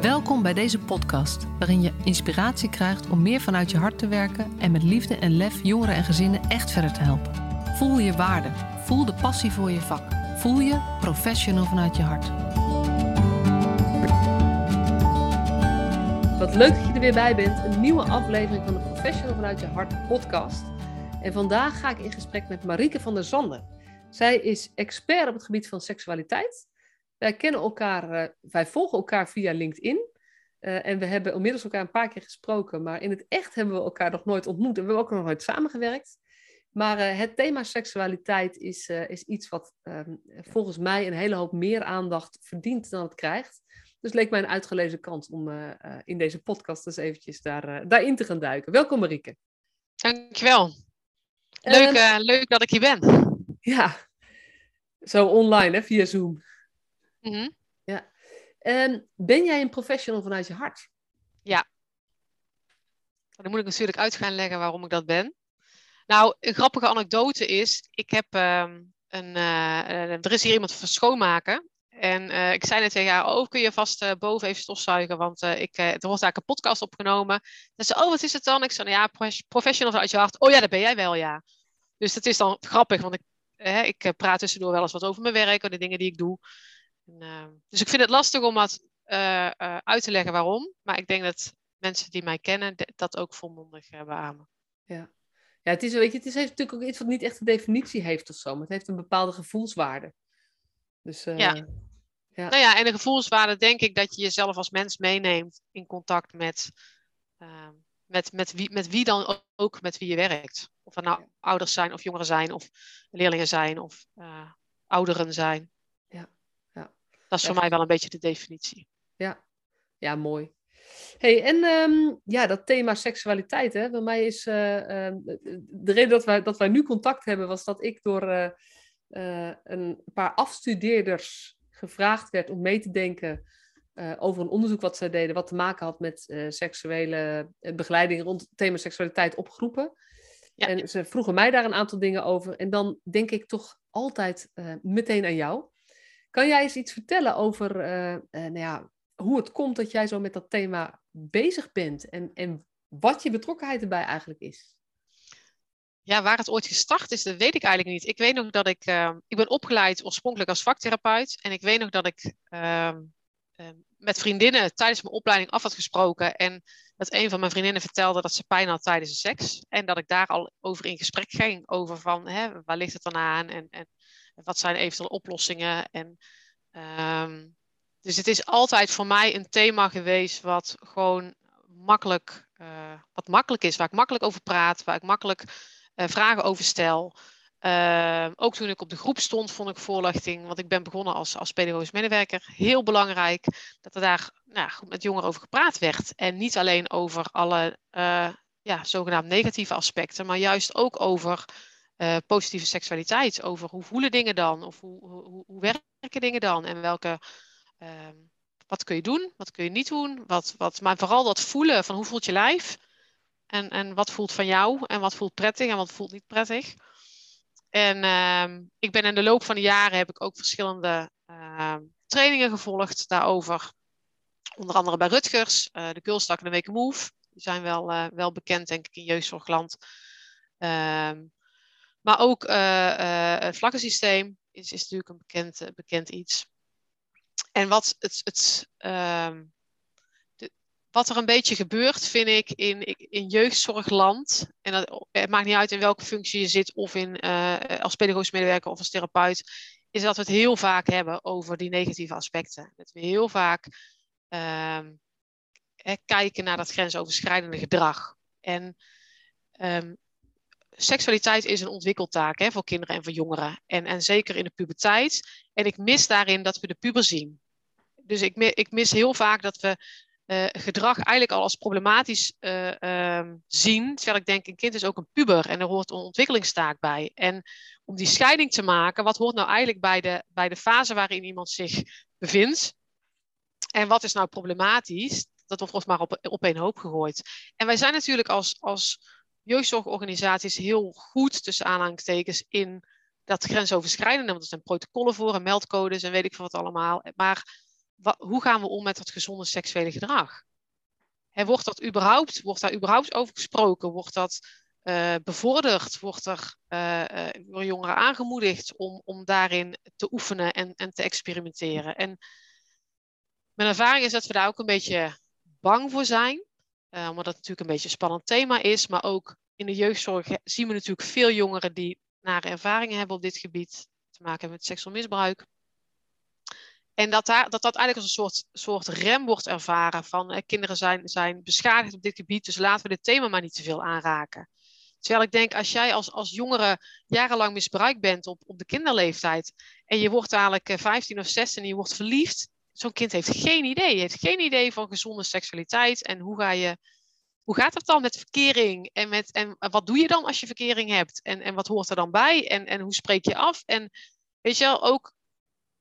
Welkom bij deze podcast, waarin je inspiratie krijgt om meer vanuit je hart te werken en met liefde en lef jongeren en gezinnen echt verder te helpen. Voel je waarde, voel de passie voor je vak, voel je professional vanuit je hart. Wat leuk dat je er weer bij bent, een nieuwe aflevering van de Professional vanuit je hart podcast. En vandaag ga ik in gesprek met Marieke van der Zanden. Zij is expert op het gebied van seksualiteit wij kennen elkaar, uh, wij volgen elkaar via LinkedIn. Uh, en we hebben inmiddels elkaar een paar keer gesproken, maar in het echt hebben we elkaar nog nooit ontmoet en we hebben ook nog nooit samengewerkt. Maar uh, het thema seksualiteit is, is iets wat ehm, volgens mij een hele hoop meer aandacht verdient dan het krijgt. Dus leek mij een uitgelezen kans om in deze podcast eens eventjes daar, daarin te gaan duiken. Welkom Marieke. Dankjewel. Leuk, leuk dat ik hier ben. Ja, zo online hè, via Zoom. Mhm. Ja. Um, ben jij een professional vanuit je hart? Ja. Dan moet ik natuurlijk uit gaan leggen waarom ik dat ben. Nou, een grappige anekdote is, ik heb uh, een, uh, er is hier iemand van schoonmaken. En uh, ik zei net tegen haar, oh, kun je vast uh, boven even stofzuigen, want ik, er wordt eigenlijk een podcast opgenomen. En ze oh, wat is het dan? Ik zei, nou ja, professional vanuit je hart. Oh ja, dat ben jij wel, ja. Dus dat is dan grappig, want ik, ik praat tussendoor wel eens wat over mijn werk en de dingen die ik doe. En, uh, dus ik vind het lastig om dat uh, uh, uit te leggen waarom. Maar ik denk dat mensen die mij kennen dat ook volmondig beamen. Ja. ja, het is, weet je, het is heeft natuurlijk ook iets wat niet echt een definitie heeft of zo. Maar het heeft een bepaalde gevoelswaarde. Dus, ja. ja. Nou ja, en de gevoelswaarde denk ik dat je jezelf als mens meeneemt in contact met, ehm, met, met, wie, met wie dan ook met wie je werkt. Of er nou ouders zijn of jongeren zijn of leerlingen zijn of ouderen zijn. Dat is voor mij wel een beetje de definitie. Ja, ja mooi. Hey, en um, ja, dat thema seksualiteit, hè, bij mij is uh, uh, de reden dat wij, dat wij nu contact hebben, was dat ik door uh, een paar afstudeerders gevraagd werd om mee te denken over een onderzoek wat zij deden, wat te maken had met seksuele begeleiding rond het thema seksualiteit op groepen. Ja. En ze vroegen mij daar een aantal dingen over. En dan denk ik toch altijd meteen aan jou. Kan jij eens iets vertellen over uh, uh, nou ja, hoe het komt dat jij zo met dat thema bezig bent en, en wat je betrokkenheid erbij eigenlijk is? Ja, waar het ooit gestart is, dat weet ik eigenlijk niet. Ik weet nog dat ik, uh, ik ben opgeleid oorspronkelijk als vaktherapeut en ik weet nog dat ik ehm, ehm, met vriendinnen tijdens mijn opleiding af had gesproken en dat een van mijn vriendinnen vertelde dat ze pijn had tijdens de seks en dat ik daar al over in gesprek ging over van, hè, waar ligt het dan aan en, en wat zijn eventuele oplossingen? En, um, dus het is altijd voor mij een thema geweest wat gewoon makkelijk, uh, wat makkelijk is, waar ik makkelijk over praat, waar ik makkelijk uh, vragen over stel. Uh, ook toen ik op de groep stond, vond ik voorlichting, want ik ben begonnen als, als pedagogisch medewerker, heel belangrijk dat er daar nou, goed met jongeren over gepraat werd. En niet alleen over alle ja, zogenaamd negatieve aspecten, maar juist ook over uh, positieve seksualiteit. Over hoe voelen dingen dan? Of hoe, hoe, hoe werken dingen dan? En welke, uh, wat kun je doen? Wat kun je niet doen? Wat, wat, maar vooral dat voelen van hoe voelt je lijf? En, en wat voelt van jou? En wat voelt prettig en wat voelt niet prettig? En uh, ik ben in de loop van de jaren heb ik ook verschillende ehm, trainingen gevolgd daarover. Onder andere bij Rutgers, uh, de Girlstak en de Make Move. Die zijn wel, uh, wel bekend, denk ik, in jeugdzorgland. Maar ook uh, uh, het vlaggensysteem is, is natuurlijk een bekend, uh, bekend iets. En wat, het, het, de, wat er een beetje gebeurt, vind ik, in, in jeugdzorgland. En het maakt niet uit in welke functie je zit, of in, als pedagogisch medewerker of als therapeut, is dat we het heel vaak hebben over die negatieve aspecten. Dat we heel vaak ehm, kijken naar dat grensoverschrijdende gedrag. En um, seksualiteit is een ontwikkeltaak hè, voor kinderen en voor jongeren. En, en zeker in de puberteit. En ik mis daarin dat we de puber zien. Dus ik, ik mis heel vaak dat we uh, gedrag eigenlijk al als problematisch uh, uh, zien. Terwijl ik denk, een kind is ook een puber en er hoort een ontwikkelingstaak bij. En om die scheiding te maken, wat hoort nou eigenlijk bij de, bij de fase waarin iemand zich bevindt? En wat is nou problematisch? Dat wordt maar op, op één hoop gegooid. En wij zijn natuurlijk als, als jeugdzorgorganisaties heel goed, tussen aanhalingstekens, in dat grensoverschrijdende. Want er zijn protocollen voor en meldcodes en weet ik veel wat allemaal. Maar hoe gaan we om met dat gezonde seksuele gedrag? Wordt, dat überhaupt, wordt daar überhaupt over gesproken? Wordt dat uh, bevorderd? Wordt er uh, jongeren aangemoedigd om, om daarin te oefenen en, en te experimenteren? En mijn ervaring is dat we daar ook een beetje bang voor zijn. Uh, omdat het natuurlijk een beetje een spannend thema is. Maar ook in de jeugdzorg zien we natuurlijk veel jongeren die nare ervaringen hebben op dit gebied. Te maken hebben met seksueel misbruik. En dat, daar, dat dat eigenlijk als een soort, soort rem wordt ervaren van eh, kinderen zijn, zijn beschadigd op dit gebied, dus laten we dit thema maar niet te veel aanraken. Terwijl ik denk, als jij als, als jongere jarenlang misbruikt bent op, op de kinderleeftijd en je wordt dadelijk 15 eh, of 16 en je wordt verliefd, zo'n kind heeft geen idee. heeft geen idee van gezonde seksualiteit en hoe, ga je, hoe gaat het dan met verkering en, met, en wat doe je dan als je verkering hebt en, en wat hoort er dan bij en, en hoe spreek je af? En weet je wel, ook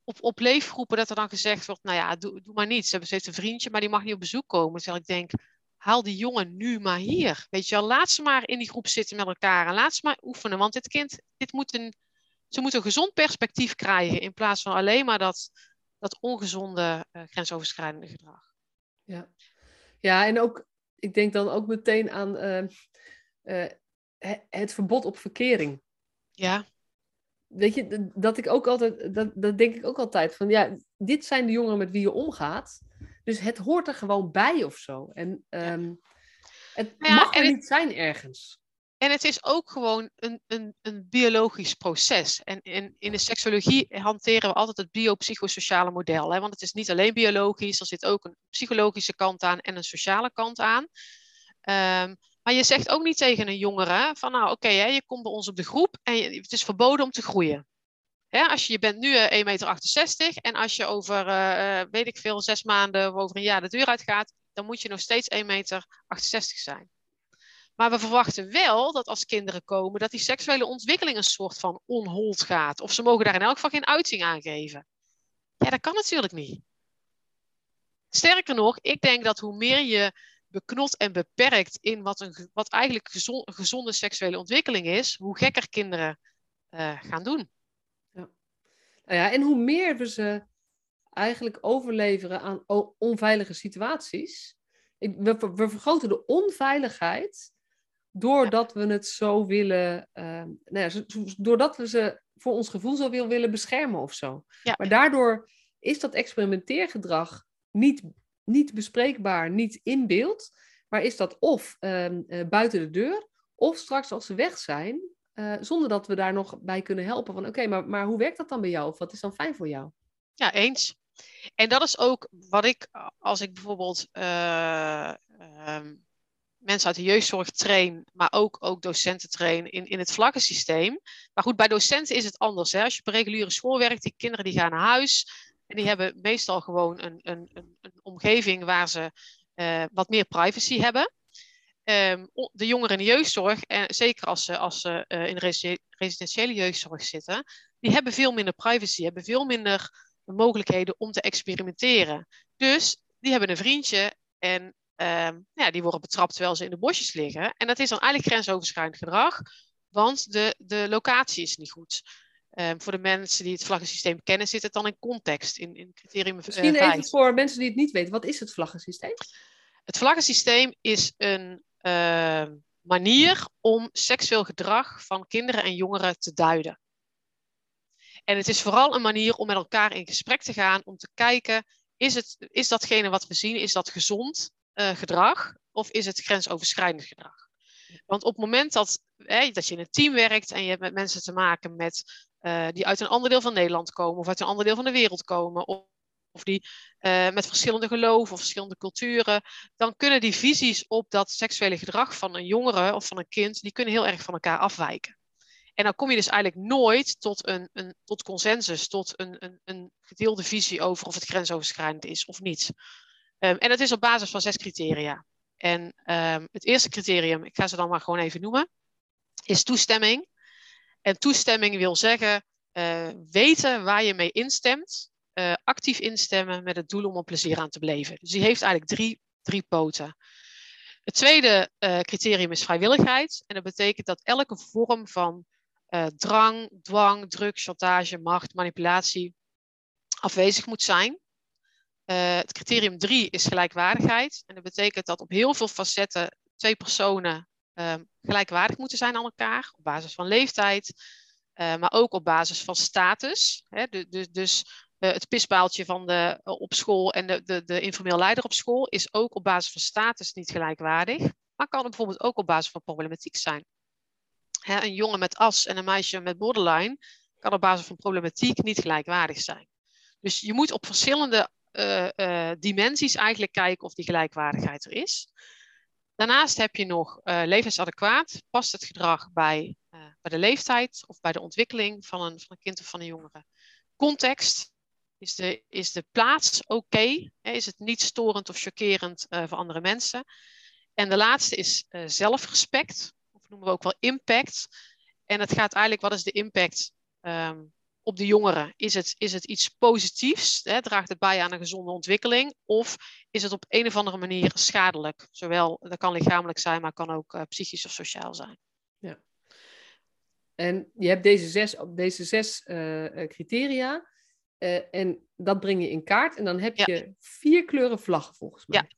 op, op leefgroepen dat er dan gezegd wordt, nou ja, doe, doe maar niets. Ze heeft een vriendje, maar die mag niet op bezoek komen. Terwijl ik denk, haal die jongen nu maar hier. Weet je wel, laat ze maar in die groep zitten met elkaar en laat ze maar oefenen. Want dit kind, dit moet een, ze moet een gezond perspectief krijgen in plaats van alleen maar dat, dat ongezonde uh, grensoverschrijdende gedrag. Ja. ja, en ook, ik denk dan ook meteen aan uh, uh, het verbod op verkering. Ja weet je, dat ik ook altijd, dat, dat denk ik ook altijd van, ja, dit zijn de jongeren met wie je omgaat. Dus het hoort er gewoon bij of zo. En um, het ja, mag er niet zijn ergens. En het is ook gewoon een, een, een biologisch proces. En in, in de seksologie hanteren we altijd het biopsychosociale model. Hè? Want het is niet alleen biologisch, er zit ook een psychologische kant aan en een sociale kant aan. Um, maar je zegt ook niet tegen een jongere van nou oké, je komt bij ons op de groep en het is verboden om te groeien. Als je, je bent nu uh, eh, 1,68 meter en als je over, uh, weet ik veel, zes maanden of over een jaar de deur uitgaat, dan moet je nog steeds 1,68 meter zijn. Maar we verwachten wel dat als kinderen komen, dat die seksuele ontwikkeling een soort van onhold gaat. Of ze mogen daar in elk geval geen uiting aan geven. Ja, dat kan natuurlijk niet. Sterker nog, ik denk dat hoe meer je beknot en beperkt in wat, een, wat eigenlijk gezond, gezonde seksuele ontwikkeling is, hoe gekker kinderen uh, gaan doen. Ja. Nou ja, en hoe meer we ze eigenlijk overleveren aan onveilige situaties. We vergroten de onveiligheid doordat we het zo willen, uh, nou ja, doordat we ze voor ons gevoel zo willen beschermen of zo. Ja. Maar daardoor is dat experimenteergedrag niet niet bespreekbaar, niet in beeld. Maar is dat of ehm, eh, buiten de deur, of straks als ze weg zijn, uh, zonder dat we daar nog bij kunnen helpen. Van oké, maar, maar hoe werkt dat dan bij jou? Of wat is dan fijn voor jou? Ja, eens. En dat is ook wat ik, als ik bijvoorbeeld uh, mensen uit de jeugdzorg train, maar ook, ook docenten train in, in het vlaggensysteem. Maar goed, bij docenten is het anders. Hè? Als je op reguliere school werkt, die kinderen die gaan naar huis. En die hebben meestal gewoon een, een, een, een omgeving waar ze uh, wat meer privacy hebben. Um, de jongeren in de jeugdzorg, en zeker als ze, als ze uh, in de residentiële jeugdzorg zitten, die hebben veel minder privacy, hebben veel minder mogelijkheden om te experimenteren. Dus die hebben een vriendje en um, ja, die worden betrapt terwijl ze in de bosjes liggen. En dat is dan eigenlijk grensoverschrijdend gedrag, want de, de locatie is niet goed. Um, voor de mensen die het vlaggensysteem kennen, zit het dan in context, in, in criterium Misschien uh, even voor mensen die het niet weten, wat is het vlaggensysteem? Het vlaggensysteem is een uh, manier om seksueel gedrag van kinderen en jongeren te duiden. En het is vooral een manier om met elkaar in gesprek te gaan, om te kijken, is, het, is datgene wat we zien, is dat gezond uh, gedrag of is het grensoverschrijdend gedrag? Want op het moment dat, hè, dat je in een team werkt en je hebt met mensen te maken met uh, die uit een ander deel van Nederland komen of uit een ander deel van de wereld komen. Of, die uh, met verschillende geloven of verschillende culturen. Dan kunnen die visies op dat seksuele gedrag van een jongere of van een kind, die kunnen heel erg van elkaar afwijken. En dan kom je dus eigenlijk nooit tot een, een tot consensus, tot een, een, een gedeelde visie over of het grensoverschrijdend is of niet. Um, en dat is op basis van zes criteria. En um, het eerste criterium, ik ga ze dan maar gewoon even noemen, is toestemming. En toestemming wil zeggen uh, weten waar je mee instemt, uh, actief instemmen met het doel om er plezier aan te beleven. Dus die heeft eigenlijk drie, drie poten. Het tweede uh, criterium is vrijwilligheid. En dat betekent dat elke vorm van drang, dwang, druk, chantage, macht, manipulatie afwezig moet zijn. Het criterium 3 is gelijkwaardigheid. En dat betekent dat op heel veel facetten twee personen ehm, gelijkwaardig moeten zijn aan elkaar. Op basis van leeftijd, maar ook op basis van status. Hè? Dus, dus het pisbaaltje van de, op school en de, de, de informeel leider op school is ook op basis van status niet gelijkwaardig. Maar kan bijvoorbeeld ook op basis van problematiek zijn. Hè, een jongen met as en een meisje met borderline kan op basis van problematiek niet gelijkwaardig zijn. Dus je moet op verschillende uh, uh, dimensies eigenlijk kijken of die gelijkwaardigheid er is. Daarnaast heb je nog uh, levensadequaat. Past het gedrag bij, bij de leeftijd of bij de ontwikkeling van een, van een kind of van een jongere? Context. Is de, is de plaats oké? Is het niet storend of chockerend voor andere mensen? En de laatste is zelfrespect noemen we ook wel impact. En het gaat eigenlijk, wat is de impact um, op de jongeren? Is het, is het iets positiefs? Hè? Draagt het bij aan een gezonde ontwikkeling? Of is het op een of andere manier schadelijk? Zowel, dat kan lichamelijk zijn, maar kan ook uh, psychisch of sociaal zijn. Ja. En je hebt deze zes, deze zes uh, criteria. Uh, en dat breng je in kaart. En dan heb je ja. vier kleuren vlaggen volgens mij. Ja,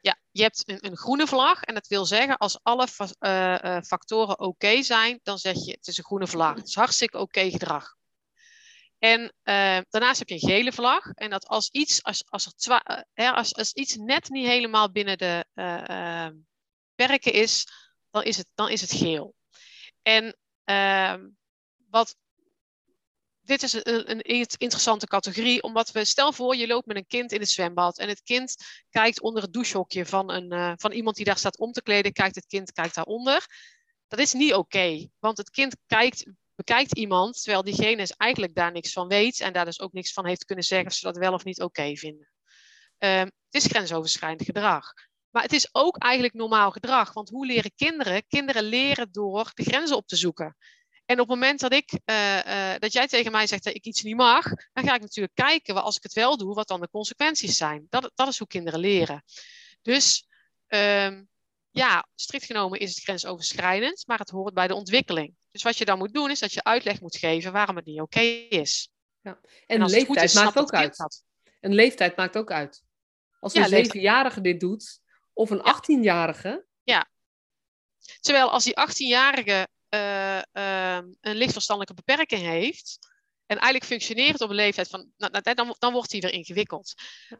ja, je hebt een, een, groene vlag en dat wil zeggen als alle uh, factoren oké zijn, dan zeg je het is een groene vlag. Het is hartstikke oké gedrag. En uh, daarnaast heb je een gele vlag en dat als iets, als, als, er twa, als, als iets net niet helemaal binnen de perken is, dan is het, dan is het geel. En ehm, wat dit is een, een, interessante categorie, omdat we, stel voor, je loopt met een kind in het zwembad en het kind kijkt onder het douchehokje van, een, uh, van iemand die daar staat om te kleden, kijkt het kind kijkt daaronder. Dat is niet oké, want het kind kijkt, bekijkt iemand, terwijl diegene is eigenlijk daar niks van weet en daar dus ook niks van heeft kunnen zeggen of ze dat wel of niet oké vinden. Uh, het is grensoverschrijdend gedrag. Maar het is ook eigenlijk normaal gedrag, want hoe leren kinderen? Kinderen leren door de grenzen op te zoeken. En op het moment dat, ik, uh, uh, dat jij tegen mij zegt dat ik iets niet mag, dan ga ik natuurlijk kijken, als ik het wel doe, wat dan de consequenties zijn. Dat, dat is hoe kinderen leren. Dus um, ja, strikt genomen is het grensoverschrijdend, maar het hoort bij de ontwikkeling. Dus wat je dan moet doen, is dat je uitleg moet geven waarom het niet oké okay is. Ja. En, en leeftijd is, maakt ook uit. Een leeftijd maakt ook uit. Als een ja, zevenjarige dit doet, of een achttienjarige. Ja. Terwijl als die achttienjarige uh, uh, een lichtverstandelijke beperking heeft, en eigenlijk functioneert op een leeftijd van, nou, nou dan, dan wordt hij weer ingewikkeld.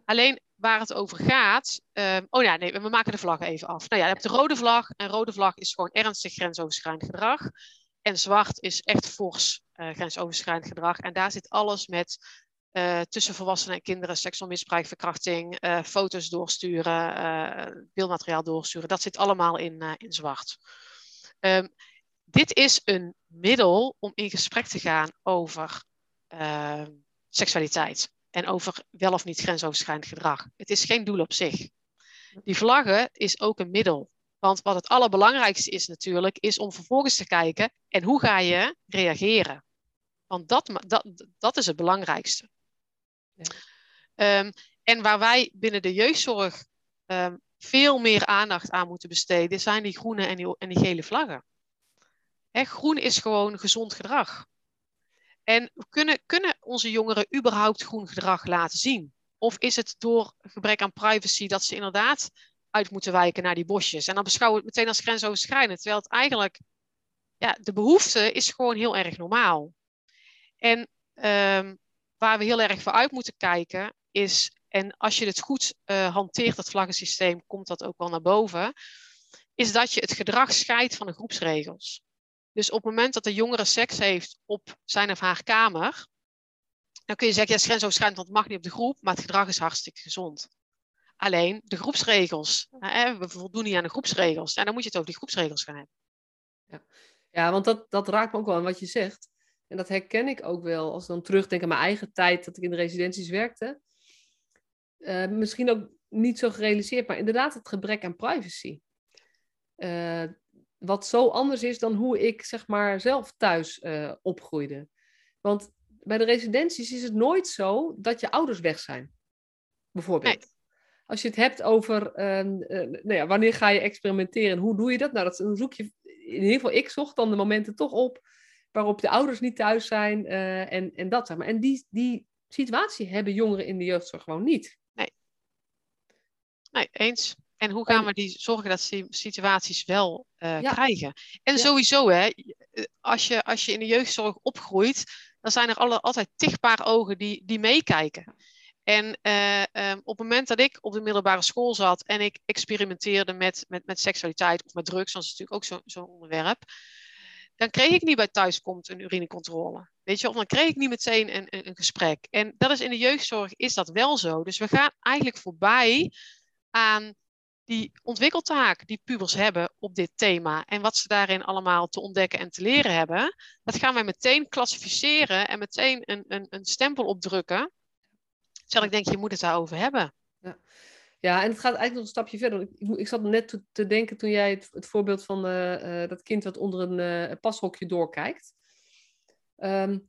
Alleen waar het over gaat, uh, oh ja, nee, we maken de vlag even af. Nou ja, je hebt de rode vlag, en rode vlag is gewoon ernstig grensoverschrijdend gedrag. En zwart is echt fors uh, grensoverschrijdend gedrag. En daar zit alles met uh, tussen volwassenen en kinderen, seksueel misbruik, verkrachting, foto's doorsturen, beeldmateriaal doorsturen. Dat zit allemaal in, in zwart. Um, dit is een middel om in gesprek te gaan over uh, seksualiteit en over wel of niet grensoverschrijdend gedrag. Het is geen doel op zich. Die vlaggen is ook een middel. Want wat het allerbelangrijkste is natuurlijk, is om vervolgens te kijken en hoe ga je reageren. Want dat, dat, dat is het belangrijkste. Ja. Um, en waar wij binnen de jeugdzorg um, veel meer aandacht aan moeten besteden, zijn die groene en die, en die gele vlaggen groen is gewoon gezond gedrag. En kunnen, kunnen onze jongeren überhaupt groen gedrag laten zien? Of is het door gebrek aan privacy dat ze inderdaad uit moeten wijken naar die bosjes? En dan beschouwen we het meteen als grensoverschrijdend. Terwijl het eigenlijk, ja, de behoefte is gewoon heel erg normaal. En um, waar we heel erg voor uit moeten kijken is, en als je het goed uh, hanteert, dat vlaggensysteem, komt dat ook wel naar boven, is dat je het gedrag scheidt van de groepsregels. Dus op het moment dat de jongere seks heeft op zijn of haar kamer, dan kun je zeggen, ja, is grensoverschrijdend, want het mag niet op de groep, maar het gedrag is hartstikke gezond. Alleen de groepsregels, hè, we voldoen niet aan de groepsregels. En dan moet je het over die groepsregels gaan hebben. Ja, ja want dat, dat raakt me ook wel aan wat je zegt. En dat herken ik ook wel als ik dan terugdenk aan mijn eigen tijd dat ik in de residenties werkte. Uh, misschien ook niet zo gerealiseerd, maar inderdaad het gebrek aan privacy. Uh, wat zo anders is dan hoe ik zeg maar zelf thuis uh, opgroeide. Want bij de residenties is het nooit zo dat je ouders weg zijn. Bijvoorbeeld. Als je het hebt over uh, nou ja, wanneer ga je experimenteren, hoe doe je dat? Nou, dat dan zoek je, in ieder geval ik zocht dan de momenten toch op waarop de ouders niet thuis zijn uh, en, en dat zeg maar. En die, die situatie hebben jongeren in de jeugdzorg gewoon niet. Nee. Nee, eens. En hoe gaan we die zorgen dat ze die situaties wel uh, krijgen? En sowieso, hè, als je, als je in de jeugdzorg opgroeit, dan zijn er alle, altijd tig paar ogen die, die meekijken. En uh, um, op het moment dat ik op de middelbare school zat en ik experimenteerde met, met, met seksualiteit of met drugs, dat is natuurlijk ook zo'n zo onderwerp, dan kreeg ik niet bij thuiskomt een urinecontrole. Weet je, of dan kreeg ik niet meteen een, een, een, gesprek. En dat is in de jeugdzorg is dat wel zo. Dus we gaan eigenlijk voorbij aan die ontwikkeltaak die pubers hebben op dit thema en wat ze daarin allemaal te ontdekken en te leren hebben, dat gaan wij meteen klassificeren en meteen een, een, een stempel opdrukken. Terwijl ik denk, je moet het daarover hebben. Ja. Ja, en het gaat eigenlijk nog een stapje verder. Ik, ik zat net te, denken toen jij het, het voorbeeld van uh, uh, dat kind wat onder een uh, pashokje doorkijkt. Um,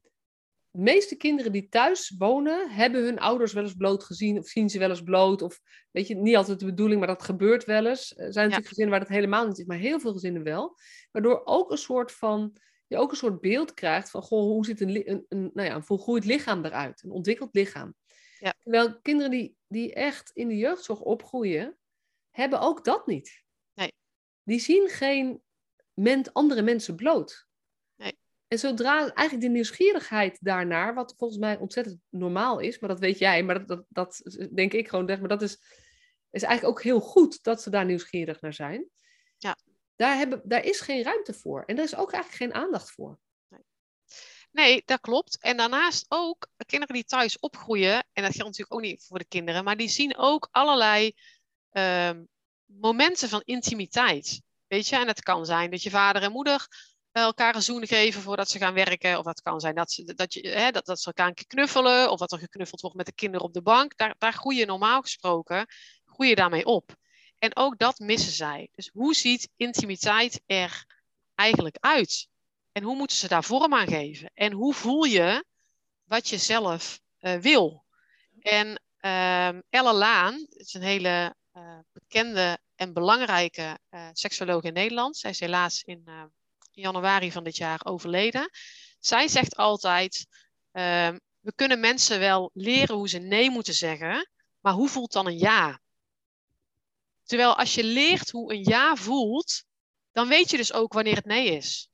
de meeste kinderen die thuis wonen, hebben hun ouders wel eens bloot gezien of zien ze wel eens bloot. Of weet je, niet altijd de bedoeling, maar dat gebeurt wel eens. Er zijn natuurlijk ja. gezinnen waar dat helemaal niet is, maar heel veel gezinnen wel. Waardoor ook een soort van, je ook een soort beeld krijgt van, goh, hoe ziet een, een, een, nou ja, een volgroeid lichaam eruit? Een ontwikkeld lichaam. Ja. Terwijl kinderen die, die echt in de jeugdzorg opgroeien, hebben ook dat niet. Nee. Die zien geen ment, andere mensen bloot. En zodra eigenlijk de nieuwsgierigheid daarnaar, wat volgens mij ontzettend normaal is, maar dat weet jij, maar dat, dat, dat denk ik gewoon, maar dat is, is eigenlijk ook heel goed dat ze daar nieuwsgierig naar zijn. Ja. Daar, hebben, daar is geen ruimte voor en daar is ook eigenlijk geen aandacht voor. Nee. dat klopt. En daarnaast ook kinderen die thuis opgroeien, en dat geldt natuurlijk ook niet voor de kinderen, maar die zien ook allerlei uh, momenten van intimiteit. Weet je, en het kan zijn dat je vader en moeder elkaar een zoen geven voordat ze gaan werken. Of dat kan zijn dat ze, dat je, hè, dat, dat ze elkaar een keer knuffelen. Of dat er geknuffeld wordt met de kinderen op de bank. Daar, daar groei je normaal gesproken groei je daarmee op. En ook dat missen zij. Dus hoe ziet intimiteit er eigenlijk uit? En hoe moeten ze daar vorm aan geven? En hoe voel je wat je zelf uh, wil? En um, Elle Laan is een hele uh, bekende en belangrijke uh, seksuoloog in Nederland. Zij is helaas in januari van dit jaar overleden. Zij zegt altijd: uh, we kunnen mensen wel leren hoe ze nee moeten zeggen, maar hoe voelt dan een ja? Terwijl als je leert hoe een ja voelt, dan weet je dus ook wanneer het nee is.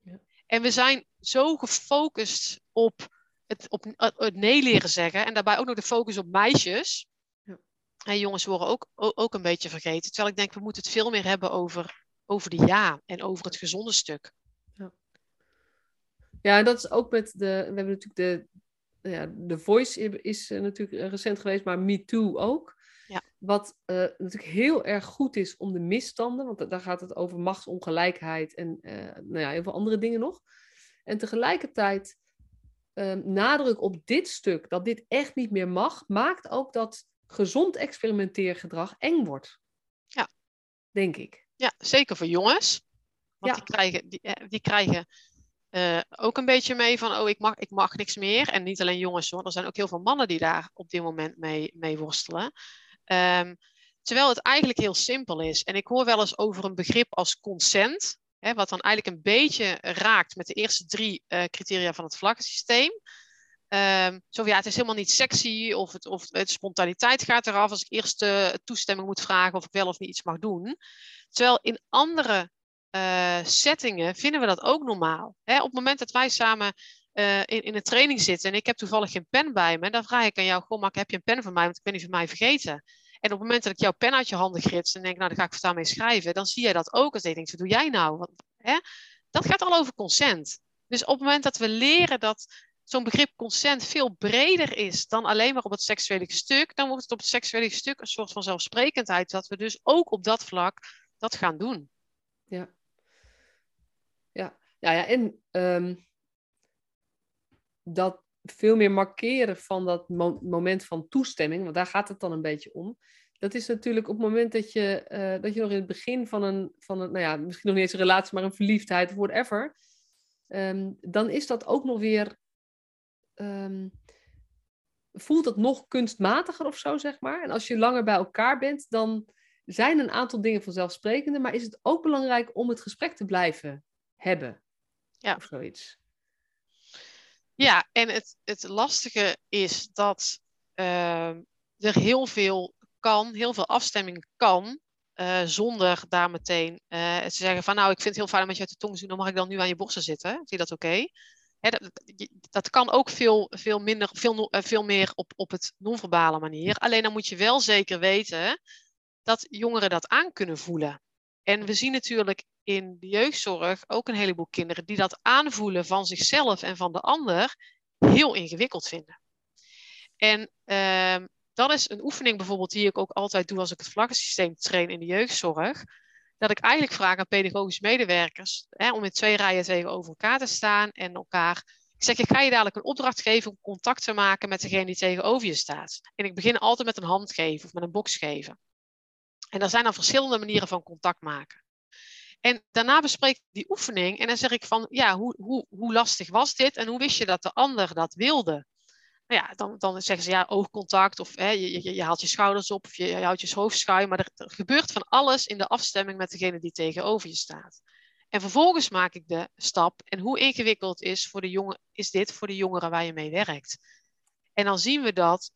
Ja. En we zijn zo gefocust op het, op het nee leren zeggen en daarbij ook nog de focus op meisjes. Ja. En jongens worden ook, ook een beetje vergeten. Terwijl ik denk, we moeten het veel meer hebben over over de ja en over het gezonde stuk. Ja, ja dat is ook met de. We hebben natuurlijk de. Ja, de Voice is uh, natuurlijk recent geweest, maar Me Too ook. Ja. Wat uh, natuurlijk heel erg goed is om de misstanden, want daar gaat het over machtsongelijkheid en uh, nou ja, heel veel andere dingen nog. En tegelijkertijd ehm, nadruk op dit stuk, dat dit echt niet meer mag, maakt ook dat gezond experimenteergedrag eng wordt. Ja. Denk ik. Ja, zeker voor jongens. Want die krijgen, die, eh, die krijgen uh, ook een beetje mee van, oh, ik mag, ik mag niks meer. En niet alleen jongens hoor, er zijn ook heel veel mannen die daar op dit moment mee, mee worstelen. Um, terwijl het eigenlijk heel simpel is. En ik hoor wel eens over een begrip als consent, hè, wat dan eigenlijk een beetje raakt met de eerste drie uh, criteria van het vlaggensysteem. Um, zo ja, het is helemaal niet sexy of het, of het spontaniteit gaat eraf als ik eerst uh, toestemming moet vragen of ik wel of niet iets mag doen. Terwijl in andere uh, settingen vinden we dat ook normaal. Hè, op het moment dat wij samen uh, in, in een training zitten en ik heb toevallig geen pen bij me, dan vraag ik aan jou, goh, heb je een pen voor mij, want ik ben die van mij vergeten. En op het moment dat ik jouw pen uit je handen grits en denk, nou, dan ga ik daarmee schrijven, dan zie jij dat ook. Als je denkt, wat doe jij nou? Wat, hè? Dat gaat al over consent. Dus op het moment dat we leren dat zo'n begrip consent veel breder is dan alleen maar op het seksuele stuk, dan wordt het op het seksuele stuk een soort van zelfsprekendheid, dat we dus ook op dat vlak dat gaan doen. Ja. Ja, ja, ja en um, dat veel meer markeren van dat mo moment van toestemming, want daar gaat het dan een beetje om. Dat is natuurlijk op het moment dat je, uh, dat je nog in het begin van een, van een, nou ja, misschien nog niet eens een relatie, maar een verliefdheid whatever, um, dan is dat ook nog weer, um, voelt het nog kunstmatiger of zo, zeg maar. En als je langer bij elkaar bent, dan zijn een aantal dingen vanzelfsprekende, maar is het ook belangrijk om het gesprek te blijven hebben? Ja. Of zoiets. Ja, en het, het lastige is dat uh, er heel veel kan, heel veel afstemming kan, uh, zonder daar meteen uh, te zeggen van nou, ik vind het heel fijn om met je uit de tong te doen, dan mag ik dan nu aan je borsten zitten. Vind je dat oké? Dat, dat, kan ook veel, veel, minder, veel, veel meer op, op het non-verbale manier. Alleen dan moet je wel zeker weten dat jongeren dat aan kunnen voelen. En we zien natuurlijk in de jeugdzorg ook een heleboel kinderen die dat aanvoelen van zichzelf en van de ander heel ingewikkeld vinden. En uh, dat is een oefening bijvoorbeeld die ik ook altijd doe als ik het vlaggensysteem train in de jeugdzorg. Dat ik eigenlijk vraag aan pedagogische medewerkers hè, om in twee rijen tegenover elkaar te staan en elkaar. Ik zeg, ik ga je dadelijk een opdracht geven om contact te maken met degene die tegenover je staat. En ik begin altijd met een hand geven of met een box geven. En er zijn dan verschillende manieren van contact maken. En daarna bespreek ik die oefening en dan zeg ik van, ja, hoe, hoe, hoe lastig was dit en hoe wist je dat de ander dat wilde? Ja, dan, dan zeggen ze ja, oogcontact of hè, je, je, je, haalt je schouders op of je, je houdt je hoofd schuin. Maar er, gebeurt van alles in de afstemming met degene die tegenover je staat. En vervolgens maak ik de stap. En hoe ingewikkeld is, voor de jongen, is dit voor de jongeren waar je mee werkt? En dan zien we dat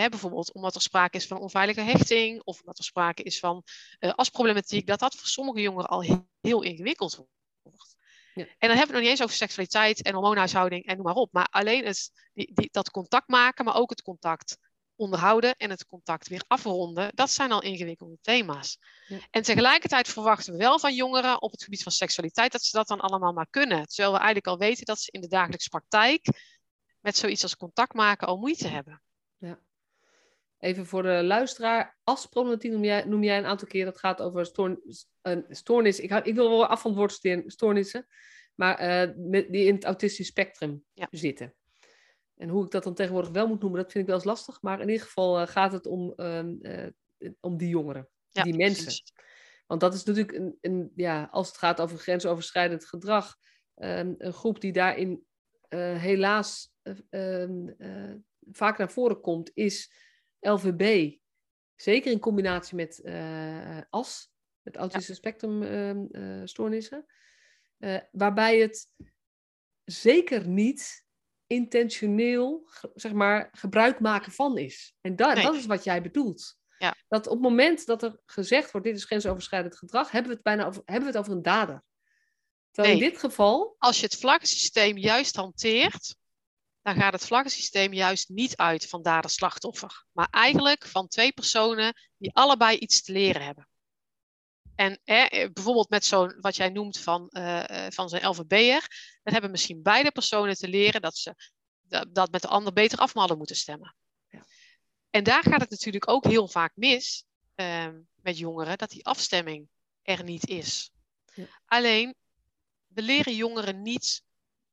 Hè, bijvoorbeeld omdat er sprake is van onveilige hechting of omdat er sprake is van uh, asproblematiek, dat dat voor sommige jongeren al heel, heel ingewikkeld wordt. Ja. En dan hebben we het nog niet eens over seksualiteit en hormoonhuishouding en noem maar op. Maar alleen het, die, die, dat contact maken, maar ook het contact onderhouden en het contact weer afronden, dat zijn al ingewikkelde thema's. Ja. En tegelijkertijd verwachten we wel van jongeren op het gebied van seksualiteit dat ze dat dan allemaal maar kunnen. Terwijl we eigenlijk al weten dat ze in de dagelijkse praktijk met zoiets als contact maken al moeite hebben. Even voor de luisteraar, asproblematiek noem jij, noem jij een aantal keer. Dat gaat over stoorn, een stoornis. Ik, ik, wil wel af van het woord stoornissen, maar uh, die in het autistisch spectrum ja. zitten. En hoe ik dat dan tegenwoordig wel moet noemen, dat vind ik wel eens lastig. Maar in ieder geval uh, gaat het om, uh, om die jongeren, ja, die mensen. Precies. Want dat is natuurlijk, een, een, ja, als het gaat over grensoverschrijdend gedrag, ehm, een groep die daarin helaas ehm, vaak naar voren komt, is LVB, zeker in combinatie met uh, AS, met autische ja. spectrumstoornissen, uh, waarbij het zeker niet intentioneel zeg maar, gebruik maken van is. En da nee. dat is wat jij bedoelt. Ja. Dat op het moment dat er gezegd wordt, dit is grensoverschrijdend gedrag, hebben we het bijna over, hebben we het over een dader. Terwijl nee. in dit geval... Als je het vlaggensysteem juist hanteert, dan gaat het vlaggensysteem juist niet uit van dader-slachtoffer, maar eigenlijk van twee personen die allebei iets te leren hebben. En eh, bijvoorbeeld met zo'n, wat jij noemt van, uh, van zijn LVB'er, dan hebben misschien beide personen te leren dat ze dat, dat met de ander beter af hadden moeten stemmen. Ja. En daar gaat het natuurlijk ook heel vaak mis uh, met jongeren, dat die afstemming er niet is. Ja. Alleen, we leren jongeren niet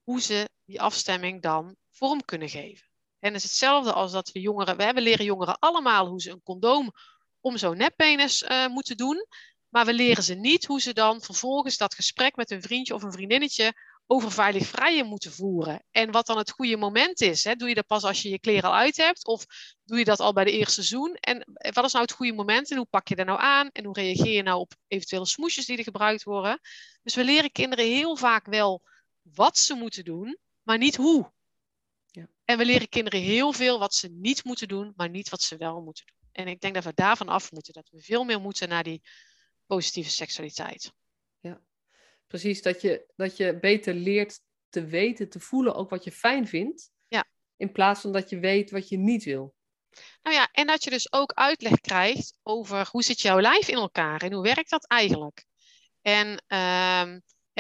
hoe ze die afstemming dan vorm kunnen geven. En is hetzelfde als dat we jongeren, we hebben leren jongeren allemaal hoe ze een condoom om zo'n neppenis uh, moeten doen. Maar we leren ze niet hoe ze dan vervolgens dat gesprek met een vriendje of een vriendinnetje over veilig vrijen moeten voeren. En wat dan het goede moment is. Hè? Doe je dat pas als je je kleren al uit hebt? Of doe je dat al bij de eerste seizoen? En wat is nou het goede moment? En hoe pak je daar nou aan? En hoe reageer je nou op eventuele smoesjes die er gebruikt worden? Dus we leren kinderen heel vaak wel wat ze moeten doen, maar niet hoe. En we leren kinderen heel veel wat ze niet moeten doen, maar niet wat ze wel moeten doen. En ik denk dat we daarvan af moeten, dat we veel meer moeten naar die positieve seksualiteit. Ja, precies. Dat je, dat je beter leert te weten, te voelen ook wat je fijn vindt. Ja. In plaats van dat je weet wat je niet wil. Nou ja, en dat je dus ook uitleg krijgt over hoe zit jouw lijf in elkaar en hoe werkt dat eigenlijk. En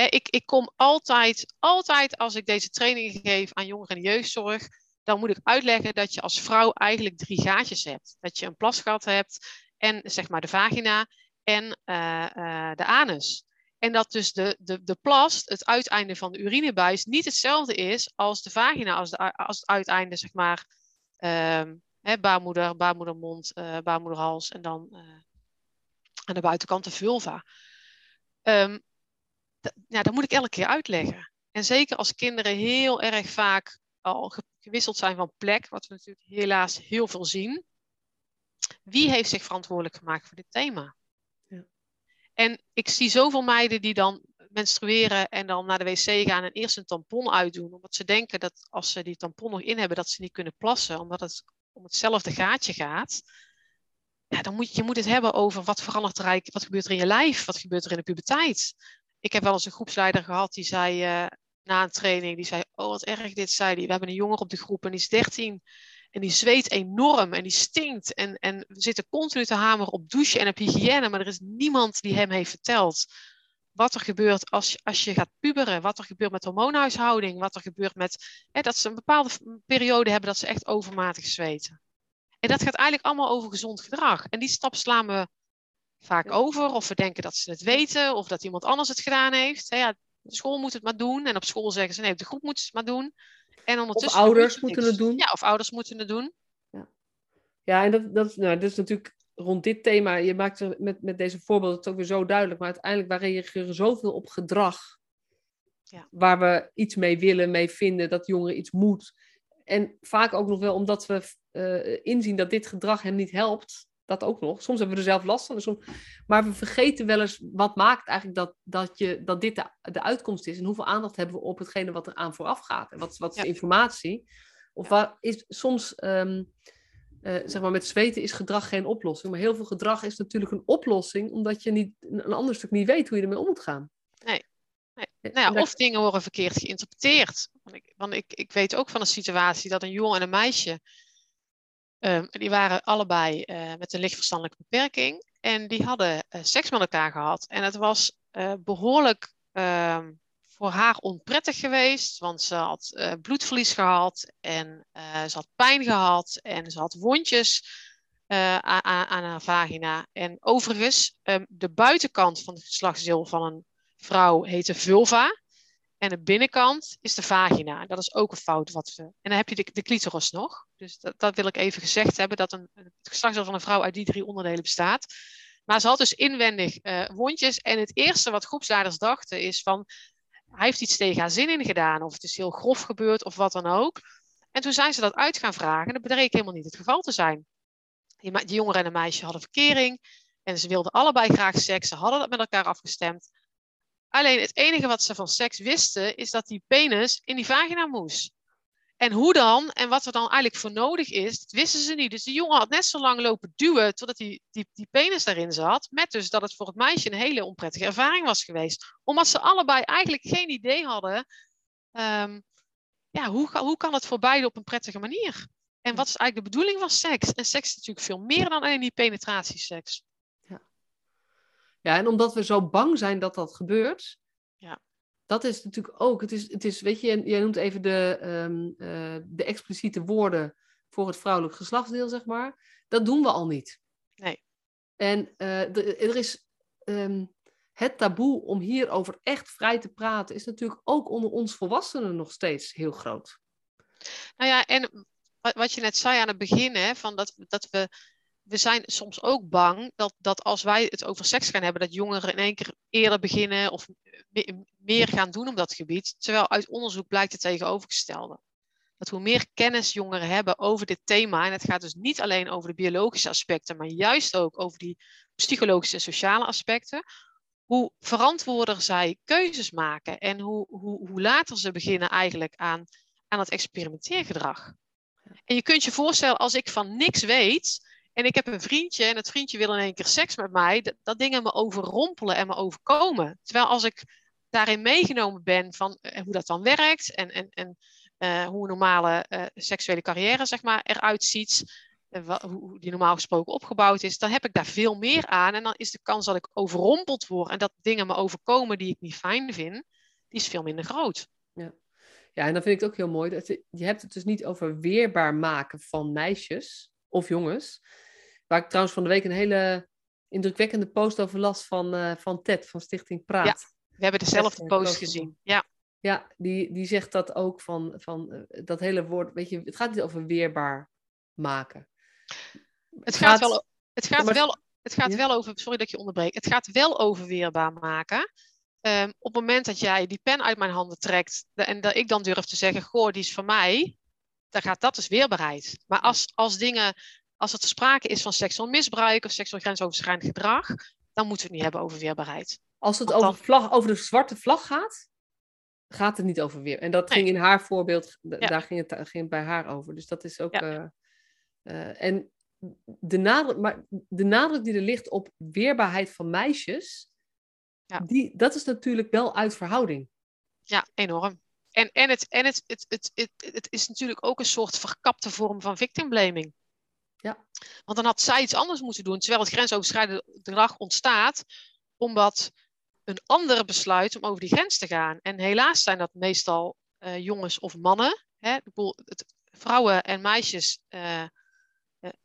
ik, ik kom altijd, altijd als ik deze trainingen geef aan jongeren de jeugdzorg, dan moet ik uitleggen dat je als vrouw eigenlijk drie gaatjes hebt. Dat je een plasgat hebt en zeg maar de vagina en uh, uh, de anus. En dat dus de, de, de plast, het uiteinde van de urinebuis, niet hetzelfde is als de vagina, als, de, als het uiteinde, zeg maar, hè, baarmoeder, baarmoedermond, uh, baarmoederhals en dan aan de buitenkant de vulva. Um, ja, dat moet ik elke keer uitleggen. En zeker als kinderen heel erg vaak al gewisseld zijn van plek, wat we natuurlijk helaas heel veel zien. Wie heeft zich verantwoordelijk gemaakt voor dit thema? Ja. En ik zie zoveel meiden die dan menstrueren en dan naar de wc gaan en eerst een tampon uitdoen, omdat ze denken dat als ze die tampon nog in hebben, dat ze niet kunnen plassen, omdat het om hetzelfde gaatje gaat. ja, dan moet je, je moet het hebben over wat verandert er wat gebeurt er in je lijf, wat gebeurt er in de puberteit. Ik heb wel eens een groepsleider gehad die zei uh, na een training, die zei, oh wat erg dit, zei die. We hebben een jongen op de groep en die is 13 en die zweet enorm en die stinkt en, en we zitten continu te hameren op douchen en op hygiëne, maar er is niemand die hem heeft verteld wat er gebeurt als als je gaat puberen, wat er gebeurt met hormoonhuishouding, wat er gebeurt met hè, dat ze een bepaalde periode hebben dat ze echt overmatig zweten. En dat gaat eigenlijk allemaal over gezond gedrag. En die stap slaan we vaak over, of we denken dat ze het weten, of dat iemand anders het gedaan heeft. Ja, de school moet het maar doen, en op school zeggen ze nee, de groep moet het maar doen. En ondertussen of ouders moeten het doen. Ja, of ouders moeten het doen. Ja, ja en dat, dat, nou, dat is natuurlijk rond dit thema, je maakt er met, met deze voorbeelden het ook weer zo duidelijk, maar uiteindelijk waar reageren zoveel op gedrag. Ja. Waar we iets mee willen, mee vinden, dat jongeren iets moet. En vaak ook nog wel omdat we uh, inzien dat dit gedrag hen niet helpt. Dat ook nog. Soms hebben we er zelf last van. Soms... Maar we vergeten wel eens wat maakt eigenlijk dat, dat, je, dat dit de, de uitkomst is. En hoeveel aandacht hebben we op hetgene wat er aan vooraf gaat. En wat, wat is de informatie? Of waar is soms um, uh, zeg maar, met zweten is gedrag geen oplossing. Maar heel veel gedrag is natuurlijk een oplossing, omdat je niet, een ander stuk niet weet hoe je ermee om moet gaan. Nee. nee. Nou ja, of dingen worden verkeerd geïnterpreteerd. Want, ik, want ik, ik weet ook van een situatie dat een jongen en een meisje, um, die waren allebei uh, met een lichtverstandelijke beperking. En die hadden uh, seks met elkaar gehad. En het was behoorlijk ehm, voor haar onprettig geweest, want ze had bloedverlies gehad en ze had pijn gehad en ze had wondjes aan, aan, haar vagina. En overigens, um, de buitenkant van het geslachtsdeel van een vrouw heet de vulva en de binnenkant is de vagina. Dat is ook een fout wat we. En dan heb je de, de clitoris nog. Dus dat, dat, wil ik even gezegd hebben, dat een, het geslachtsdeel van een vrouw uit die drie onderdelen bestaat. Maar ze had dus inwendig wondjes. En het eerste wat groepsleiders dachten is van hij heeft iets tegen haar zin in gedaan, of het is heel grof gebeurd, of wat dan ook. En toen zijn ze dat uit gaan vragen, en dat bleek helemaal niet het geval te zijn. Die, die jongen en een meisje hadden verkering, en ze wilden allebei graag seks, ze hadden dat met elkaar afgestemd. Alleen het enige wat ze van seks wisten, is dat die penis in die vagina moest. En hoe dan en wat er dan eigenlijk voor nodig is, wisten ze niet. Dus die jongen had net zo lang lopen duwen totdat die, die, die penis daarin zat. Met dus dat het voor het meisje een hele onprettige ervaring was geweest. Omdat ze allebei eigenlijk geen idee hadden, um, ja, hoe, hoe kan het voor beide op een prettige manier? En wat is eigenlijk de bedoeling van seks? En seks is natuurlijk veel meer dan alleen die penetratieseks. Ja. en omdat we zo bang zijn dat dat gebeurt, ja dat is natuurlijk ook, het is, het is weet je, jij noemt even de, um, uh, de expliciete woorden voor het vrouwelijk geslachtsdeel, zeg maar. Dat doen we al niet. Nee. En uh, er is um, het taboe om hierover echt vrij te praten, is natuurlijk ook onder ons volwassenen nog steeds heel groot. Nou ja, en wat je net zei aan het begin, hè, van dat, dat we we zijn soms ook bang dat, dat als wij het over seks gaan hebben, dat jongeren in één keer eerder beginnen of meer gaan doen op dat gebied. Terwijl uit onderzoek blijkt het tegenovergestelde. Dat hoe meer kennis jongeren hebben over dit thema, en het gaat dus niet alleen over de biologische aspecten, maar juist ook over die psychologische en sociale aspecten, hoe verantwoorder zij keuzes maken en hoe, hoe, hoe later ze beginnen eigenlijk aan, aan het experimenteergedrag. En je kunt je voorstellen, als ik van niks weet, en ik heb een vriendje en het vriendje wil in één keer seks met mij. Dat, dat dingen me overrompelen en me overkomen. Terwijl als ik daarin meegenomen ben van uh, hoe dat dan werkt en, en, en uh, hoe een normale uh, seksuele carrière zeg maar, eruit ziet, hoe die normaal gesproken opgebouwd is, dan heb ik daar veel meer aan. En dan is de kans dat ik overrompeld word en dat dingen me overkomen die ik niet fijn vind, die is veel minder groot. Ja. Ja, en dan vind ik het ook heel mooi. Dat je hebt het dus niet over weerbaar maken van meisjes of jongens. Waar ik trouwens van de week een hele indrukwekkende post over las van, uh, van Ted van Stichting Praat. Ja, we hebben dezelfde post gezien. Ja, ja die, die zegt dat ook van, van uh, dat hele woord. Weet je, het gaat niet over weerbaar maken. Het, gaat, wel, het gaat, wel, het gaat wel over. Sorry dat je onderbreekt. Het gaat wel over weerbaar maken. Um, op het moment dat jij die pen uit mijn handen trekt en dat ik dan durf te zeggen: Goh, die is van mij, dan gaat dat dus weerbaarheid. Maar als, als dingen als er sprake is van seksueel misbruik of seksueel grensoverschrijdend gedrag, dan moeten we het niet hebben over weerbaarheid. Als het over, vlag, over de zwarte vlag gaat, gaat het niet over weer. En dat ging in haar voorbeeld, daar ging het, ging bij haar over. Dus dat is ook. Uh, uh, en de nadruk, maar de nadruk die er ligt op weerbaarheid van meisjes, Ja. die, dat is natuurlijk wel uit verhouding. Ja, enorm. En, en, het, en het, het, het, het, het is natuurlijk ook een soort verkapte vorm van victim blaming. Want dan had zij iets anders moeten doen, terwijl het grensoverschrijdend gedrag ontstaat, omdat een ander besluit om over die grens te gaan. En helaas zijn dat meestal eh, jongens of mannen. Hè? Bedoel, het, vrouwen en meisjes eh, eh,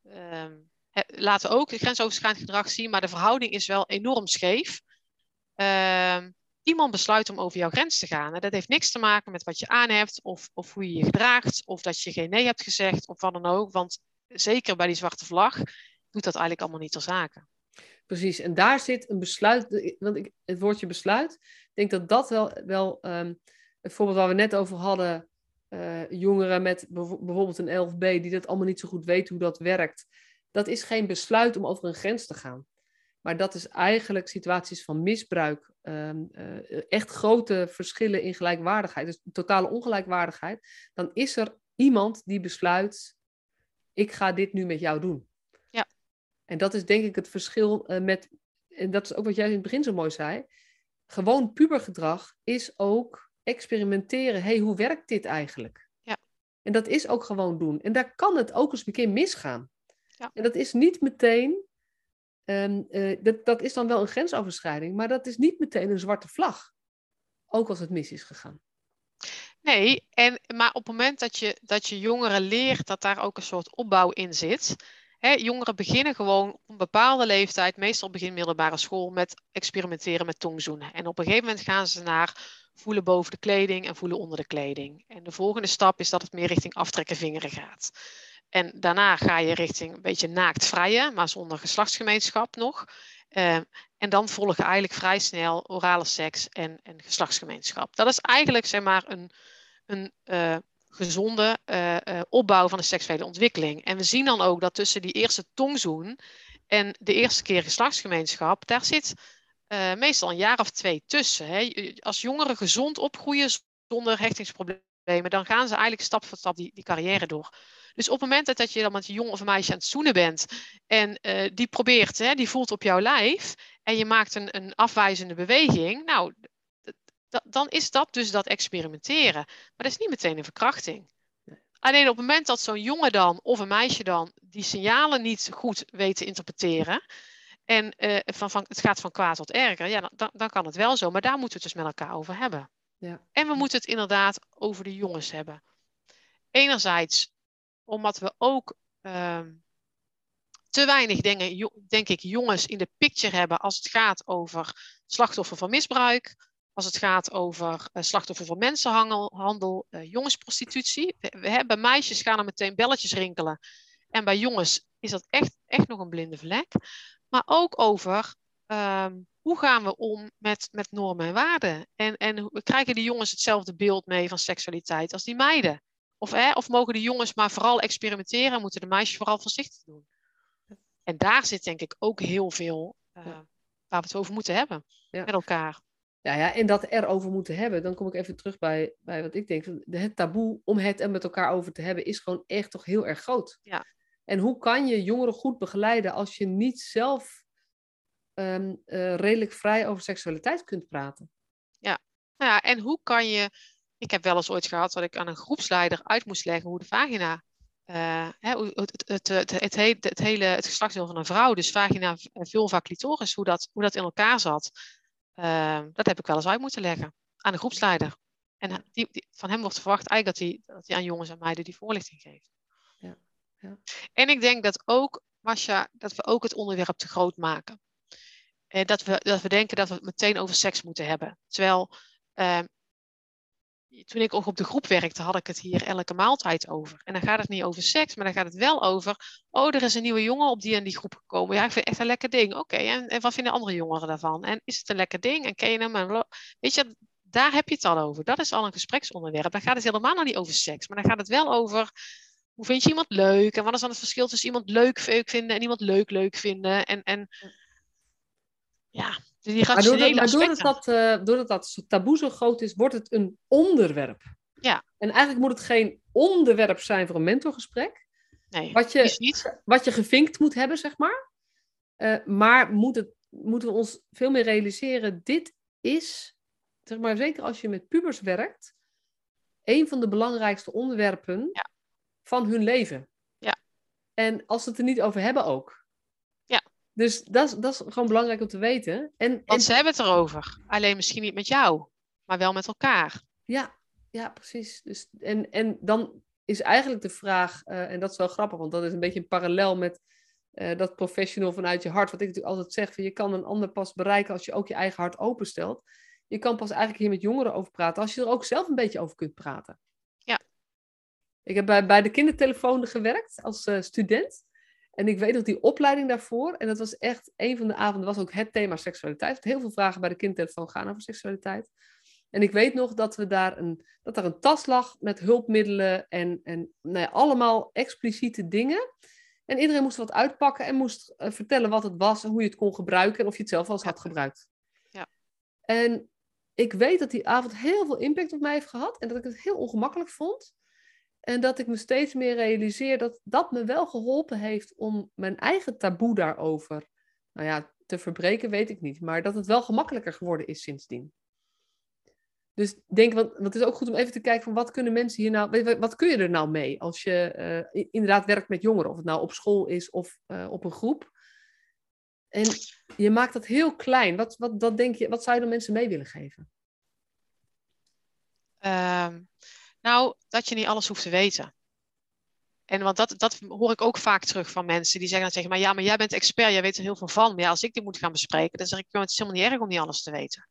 ehm, laten ook grensoverschrijdend gedrag zien, maar de verhouding is wel enorm scheef. Ehm, iemand besluit om over jouw grens te gaan. En dat heeft niks te maken met wat je aan hebt, of, of hoe je je gedraagt, of dat je geen nee hebt gezegd, of wat dan ook. Want zeker bij die zwarte vlag doet dat eigenlijk allemaal niet ter zake. Precies, en daar zit een besluit, want ik, het woordje besluit, ik denk dat dat wel, wel ehm, het voorbeeld waar we net over hadden, eh, jongeren met bijvoorbeeld een 11B die dat allemaal niet zo goed weten hoe dat werkt, dat is geen besluit om over een grens te gaan. Maar dat is eigenlijk situaties van misbruik, ehm, eh, echt grote verschillen in gelijkwaardigheid, dus totale ongelijkwaardigheid. Dan is er iemand die besluit, ik ga dit nu met jou doen. Ja. En dat is denk ik het verschil eh, met, en dat is ook wat jij in het begin zo mooi zei, gewoon pubergedrag is ook experimenteren. hey, hoe werkt dit eigenlijk? Ja. En dat is ook gewoon doen. En daar kan het ook eens een keer misgaan. Ja. En dat is niet meteen, ehm, eh, dat, dat is dan wel een grensoverschrijding, maar dat is niet meteen een zwarte vlag. Ook als het mis is gegaan. Nee, en, maar op het moment dat je, dat je jongeren leert dat daar ook een soort opbouw in zit. Hè, jongeren beginnen gewoon op een bepaalde leeftijd, meestal begin middelbare school, met experimenteren met tongzoenen. En op een gegeven moment gaan ze naar voelen boven de kleding en voelen onder de kleding. En de volgende stap is dat het meer richting aftrekken vingeren gaat. En daarna ga je richting een beetje naaktvrije, maar zonder geslachtsgemeenschap nog. Uh, en dan volgen eigenlijk vrij snel orale seks en, en geslachtsgemeenschap. Dat is eigenlijk zeg maar een, een uh, gezonde uh, opbouw van de seksuele ontwikkeling. En we zien dan ook dat tussen die eerste tongzoen en de eerste keer geslachtsgemeenschap, daar zit meestal een jaar of twee tussen. Hè. Als jongeren gezond opgroeien zonder hechtingsproblemen, dan gaan ze eigenlijk stap voor stap die, die carrière door. Dus op het moment dat je dan met een jongen of een meisje aan het zoenen bent en die probeert, hè, die voelt op jouw lijf en je maakt een, een afwijzende beweging, nou, dan is dat dus dat experimenteren. Maar dat is niet meteen een verkrachting. Alleen op het moment dat zo'n jongen dan of een meisje dan die signalen niet goed weet te interpreteren en uh, van, van, het gaat van kwaad tot erger, ja, dan, dan kan het wel zo. Maar daar moeten we het dus met elkaar over hebben. Ja. En we moeten het inderdaad over de jongens hebben. Enerzijds omdat we ook uh, te weinig, dingen, denk ik, jongens in de picture hebben als het gaat over slachtoffer van misbruik, als het gaat over uh, slachtoffer van mensenhandel, uh, jongensprostitutie. We, bij meisjes gaan er meteen belletjes rinkelen. En bij jongens is dat echt, echt nog een blinde vlek. Maar ook over um, hoe gaan we om met, met normen en waarden. En, en krijgen die jongens hetzelfde beeld mee van seksualiteit als die meiden. Of, hè, of mogen de jongens maar vooral experimenteren en moeten de meisjes vooral voorzichtig doen. En daar zit denk ik ook heel veel uh, ja. waar we het over moeten hebben ja. met elkaar. Ja, ja, en dat erover moeten hebben, dan kom ik even terug bij, bij wat ik denk. Het taboe om het er met elkaar over te hebben is gewoon echt toch heel erg groot. Ja. En hoe kan je jongeren goed begeleiden als je niet zelf um, uh, redelijk vrij over seksualiteit kunt praten? Ja. Nou ja, en hoe kan je ik heb wel eens ooit gehad dat ik aan een groepsleider uit moest leggen hoe de vagina, uh, hè, het, het, het, het, hele, het hele het geslachtsdeel van een vrouw, dus vagina, vulva, clitoris, hoe dat, hoe dat in elkaar zat, uh, dat heb ik wel eens uit moeten leggen aan een groepsleider. En die, die, van hem wordt verwacht eigenlijk dat hij, dat hij aan jongens en meiden die voorlichting geeft. Ja. Ja. En ik denk dat ook, Masha, dat we ook het onderwerp te groot maken. En dat we, dat we denken dat we het meteen over seks moeten hebben. Terwijl uh, toen ik ook op de groep werkte, had ik het hier elke maaltijd over. En dan gaat het niet over seks, maar dan gaat het wel over. Oh, er is een nieuwe jongen op die en die groep gekomen. Ja, ik vind het echt een lekker ding. Oké, okay, en, en, wat vinden andere jongeren daarvan? En is het een lekker ding? En ken je hem? En weet je, daar heb je het al over. Dat is al een gespreksonderwerp. Dan gaat het helemaal nog niet over seks, maar dan gaat het wel over. Hoe vind je iemand leuk? En wat is dan het verschil tussen iemand leuk vinden en iemand leuk leuk vinden? En, en ja, die maar doordat, maar doordat dat, uh, doordat dat taboe zo groot is, wordt het een onderwerp. Ja. En eigenlijk moet het geen onderwerp zijn voor een mentorgesprek. nee, wat, je, niet. wat je gevinkt moet hebben, zeg maar. Eh, maar moet het, moeten we ons veel meer realiseren, dit is, zeg maar, zeker als je met pubers werkt, een van de belangrijkste onderwerpen Ja. van hun leven. Ja. En als ze het er niet over hebben ook. Dus dat is, dat is gewoon belangrijk om te weten. En, en Want ze hebben het erover. Alleen misschien niet met jou, maar wel met elkaar. Ja, ja, precies. Dus, en, en dan is eigenlijk de vraag, eh, en dat is wel grappig, want dat is een beetje een parallel met eh, dat professional vanuit je hart. Wat ik natuurlijk altijd zeg, van je kan een ander pas bereiken als je ook je eigen hart openstelt. Je kan pas eigenlijk hier met jongeren over praten als je er ook zelf een beetje over kunt praten. Ja. Ik heb bij, bij de kindertelefoon gewerkt als eh, student. En ik weet nog die opleiding daarvoor. En dat was echt een van de avonden, was ook het thema seksualiteit. Heel veel vragen bij de kindertelefoon gaan over seksualiteit. En ik weet nog dat, we daar een, dat er een tas lag met hulpmiddelen en, en nou ja, allemaal expliciete dingen. En iedereen moest wat uitpakken en moest eh, vertellen wat het was en hoe je het kon gebruiken en of je het zelf al eens had gebruikt. Ja. En ik weet dat die avond heel veel impact op mij heeft gehad en dat ik het heel ongemakkelijk vond. En dat ik me steeds meer realiseer dat dat me wel geholpen heeft om mijn eigen taboe daarover, nou ja, te verbreken, weet ik niet. Maar dat het wel gemakkelijker geworden is sindsdien. Dus denk, want, want het is ook goed om even te kijken van wat kunnen mensen hier nou, wat- kun je er nou mee als je eh, inderdaad werkt met jongeren, of het nou op school is of eh, op een groep. En je maakt dat heel klein. Wat, wat, dat denk je, wat zou je dan mensen mee willen geven? Ehm, nou, dat je niet alles hoeft te weten. En want dat, dat hoor ik ook vaak terug van mensen die zeggen dan tegen mij, ja, maar jij bent expert, jij weet er heel veel van. Maar ja, als ik dit moet gaan bespreken, dan zeg ik, "Joh, het is helemaal niet erg om niet alles te weten.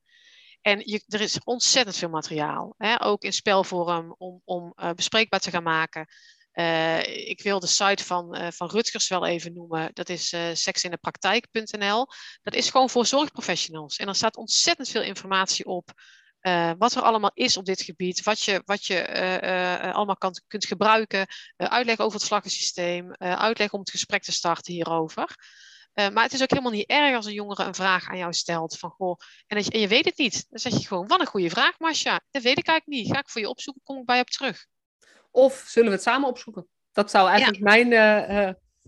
En je, er is ontzettend veel materiaal, hè? ook in spelvorm, om, om eh, bespreekbaar te gaan maken. Eh, ik wil de site van, eh, van Rutgers wel even noemen. Dat is eh seksindepraktijk.nl. Dat is gewoon voor zorgprofessionals. En er staat ontzettend veel informatie op. eh, wat er allemaal is op dit gebied. Wat je, wat je eh, eh, allemaal kan, kunt gebruiken. uitleg over het vlaggensysteem. uitleg om het gesprek te starten hierover. Maar het is ook helemaal niet erg als een jongere een vraag aan jou stelt. Van, goh, en, dat je, en je weet het niet. Dan zeg je gewoon, wat een goede vraag, Masha. Dat weet ik eigenlijk niet. Ga ik voor je opzoeken, kom ik bij je op terug. Of zullen we het samen opzoeken? Dat zou eigenlijk mijn.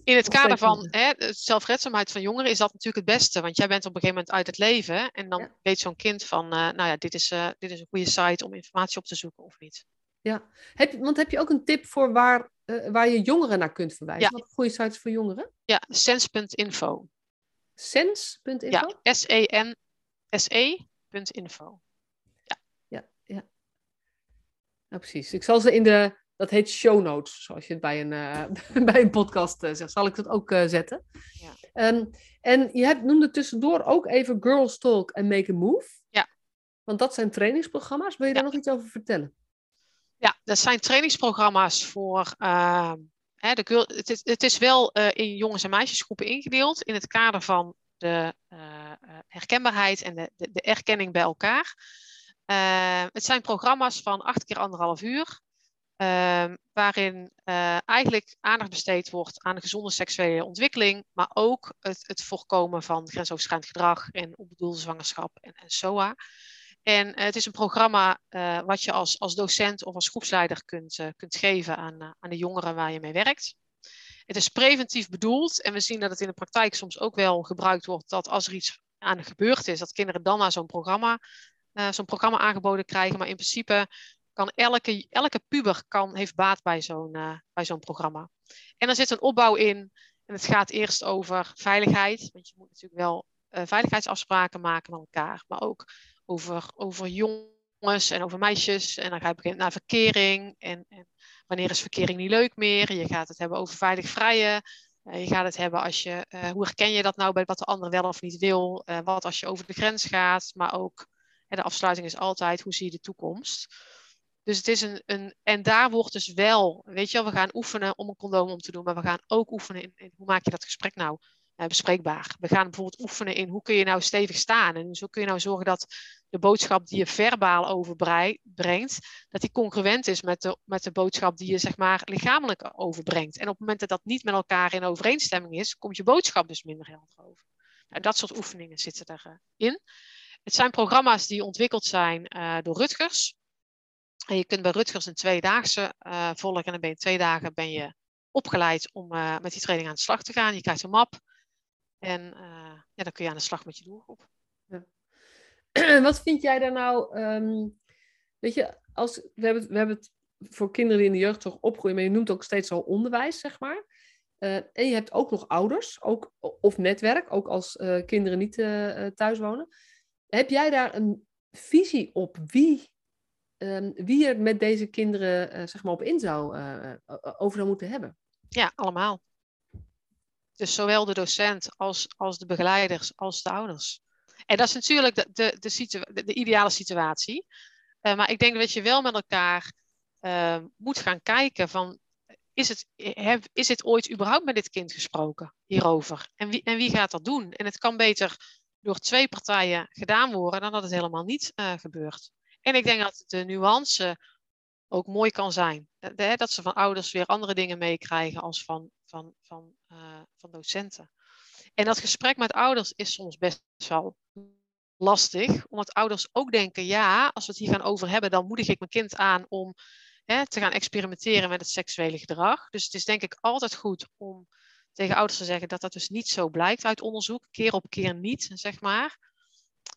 In het kader van hè, de zelfredzaamheid van jongeren is dat natuurlijk het beste. Want jij bent op een gegeven moment uit het leven. En dan Ja. weet zo'n kind van, eh, nou ja, dit is, eh, dit is een goede site om informatie op te zoeken of niet. ja. heb, want heb je ook een tip voor waar, eh, waar je jongeren naar kunt verwijzen? Ja. Wat goede sites voor jongeren? Ja, sense.info. Sens.info? Ja, S-E-N, S-E.info. ja, ja. Nou, precies. Ik zal ze in de, dat heet show notes, zoals je het bij een, eh, bij een podcast eh, zegt, zal ik dat ook eh, zetten. Ja. Ehm, en je hebt, noemde tussendoor ook even Girls Talk en Make a Move. Ja. Want dat zijn trainingsprogramma's. Wil je daar nog iets over vertellen? Ja, dat zijn trainingsprogramma's voor. ehm, hè, de girl, het, is, het is wel in jongens- en meisjesgroepen ingedeeld in het kader van de herkenbaarheid en de, de, de erkenning bij elkaar. Eh, het zijn programma's van acht keer anderhalf uur, ehm, waarin eh, eigenlijk aandacht besteed wordt aan de gezonde seksuele ontwikkeling, maar ook het, het voorkomen van grensoverschrijdend gedrag en onbedoelde zwangerschap en, en SOA. En eh, het is een programma eh, wat je als, als docent of als groepsleider kunt, kunt geven aan, aan de jongeren waar je mee werkt. Het is preventief bedoeld en we zien dat het in de praktijk soms ook wel gebruikt wordt dat als er iets aan gebeurd is, dat kinderen dan naar zo'n programma, zo'n programma aangeboden krijgen. Maar in principe kan elke, elke puber kan, heeft baat bij zo'n eh, bij zo'n programma. En er zit een opbouw in en het gaat eerst over veiligheid, want je moet natuurlijk wel eh, veiligheidsafspraken maken met elkaar, maar ook over, over jongens en over meisjes. En dan ga je beginnen naar verkering. En, en wanneer is verkering niet leuk meer? Je gaat het hebben over veilig vrijen. Eh, je gaat het hebben als je, hoe herken je dat nou bij wat de ander wel of niet wil? Wat als je over de grens gaat? Maar ook, de afsluiting is altijd, hoe zie je de toekomst? Dus het is een, een, en daar wordt dus wel, weet je wel, we gaan oefenen om een condoom om te doen, maar we gaan ook oefenen in, hoe maak je dat gesprek nou eh, bespreekbaar. We gaan bijvoorbeeld oefenen in hoe kun je nou stevig staan en zo kun je nou zorgen dat de boodschap die je verbaal overbrengt, dat die congruent is met de, met de boodschap die je zeg maar lichamelijk overbrengt. En op het moment dat dat niet met elkaar in overeenstemming is, komt je boodschap dus minder helder over. Nou, dat soort oefeningen zitten erin. Het zijn programma's die ontwikkeld zijn uh, door Rutgers. En je kunt bij Rutgers een tweedaagse uh, volgen en dan ben je twee dagen ben je opgeleid om met die training aan de slag te gaan. Je krijgt een map en ja, dan kun je aan de slag met je doelgroep. Wat vind jij daar nou, ehm, weet je, als, we, hebben, we hebben het voor kinderen die in de jeugdzorg opgroeien, maar je noemt ook steeds al onderwijs, zeg maar. En je hebt ook nog ouders, ook, of netwerk, ook als kinderen niet thuis wonen. Heb jij daar een visie op wie, um, wie er met deze kinderen zeg maar op in zou, over zou moeten hebben? Ja, allemaal. Dus zowel de docent als, als de begeleiders als de ouders. En dat is natuurlijk de, de, de, de ideale situatie. maar ik denk dat je wel met elkaar moet gaan kijken van is het, is het ooit überhaupt met dit kind gesproken hierover? En wie, en wie gaat dat doen? En het kan beter door twee partijen gedaan worden dan dat het helemaal niet uh, gebeurt. En ik denk dat de nuance ook mooi kan zijn. Dat, ze van ouders weer andere dingen meekrijgen als van, van, van, uh, van docenten. En dat gesprek met ouders is soms best wel lastig, omdat ouders ook denken, ja, als we het hier gaan over hebben, dan moedig ik mijn kind aan om hè, te gaan experimenteren met het seksuele gedrag. Dus het is denk ik altijd goed om tegen ouders te zeggen dat dat dus niet zo blijkt uit onderzoek, keer op keer niet, zeg maar.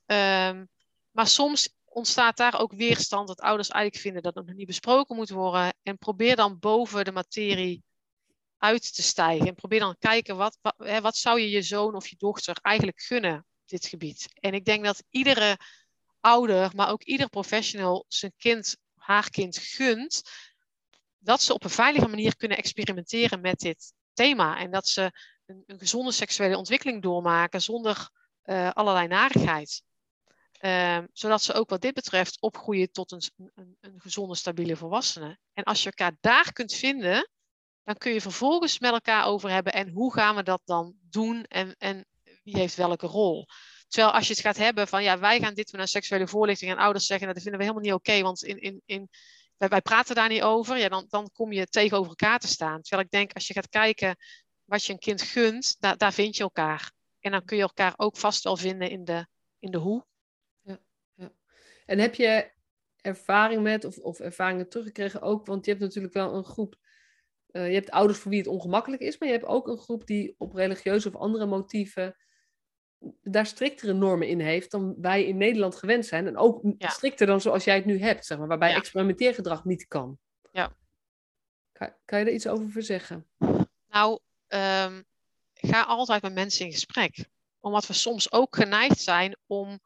Ehm, maar soms ontstaat daar ook weerstand dat ouders eigenlijk vinden dat het nog niet besproken moet worden. En probeer dan boven de materie uit te stijgen. En probeer dan kijken wat, wat, hè, wat zou je je zoon of je dochter eigenlijk gunnen op dit gebied. En ik denk dat iedere ouder, maar ook ieder professional zijn kind haar kind gunt, dat ze op een veilige manier kunnen experimenteren met dit thema. En dat ze een, een gezonde seksuele ontwikkeling doormaken zonder uh, allerlei narigheid. Ehm, zodat ze ook wat dit betreft opgroeien tot een, een, een, gezonde, stabiele volwassene. En als je elkaar daar kunt vinden, dan kun je vervolgens met elkaar over hebben en hoe gaan we dat dan doen en, en wie heeft welke rol. Terwijl als je het gaat hebben van ja, wij gaan dit doen aan seksuele voorlichting en ouders zeggen dat vinden we helemaal niet oké, want in, in, in, wij, wij, praten daar niet over, ja, dan, dan kom je tegenover elkaar te staan. Terwijl ik denk als je gaat kijken wat je een kind gunt, daar, daar vind je elkaar. En dan kun je elkaar ook vast wel vinden in de, in de hoe. En heb je ervaring met of, of ervaringen teruggekregen ook? Want je hebt natuurlijk wel een groep. Uh, je hebt ouders voor wie het ongemakkelijk is, maar je hebt ook een groep die op religieuze of andere motieven daar striktere normen in heeft dan wij in Nederland gewend zijn. En ook strikter dan zoals jij het nu hebt, zeg maar, waarbij experimenteergedrag niet kan. Ja. Kan, kan je er iets over zeggen? Nou, um, ga altijd met mensen in gesprek. Omdat we soms ook geneigd zijn om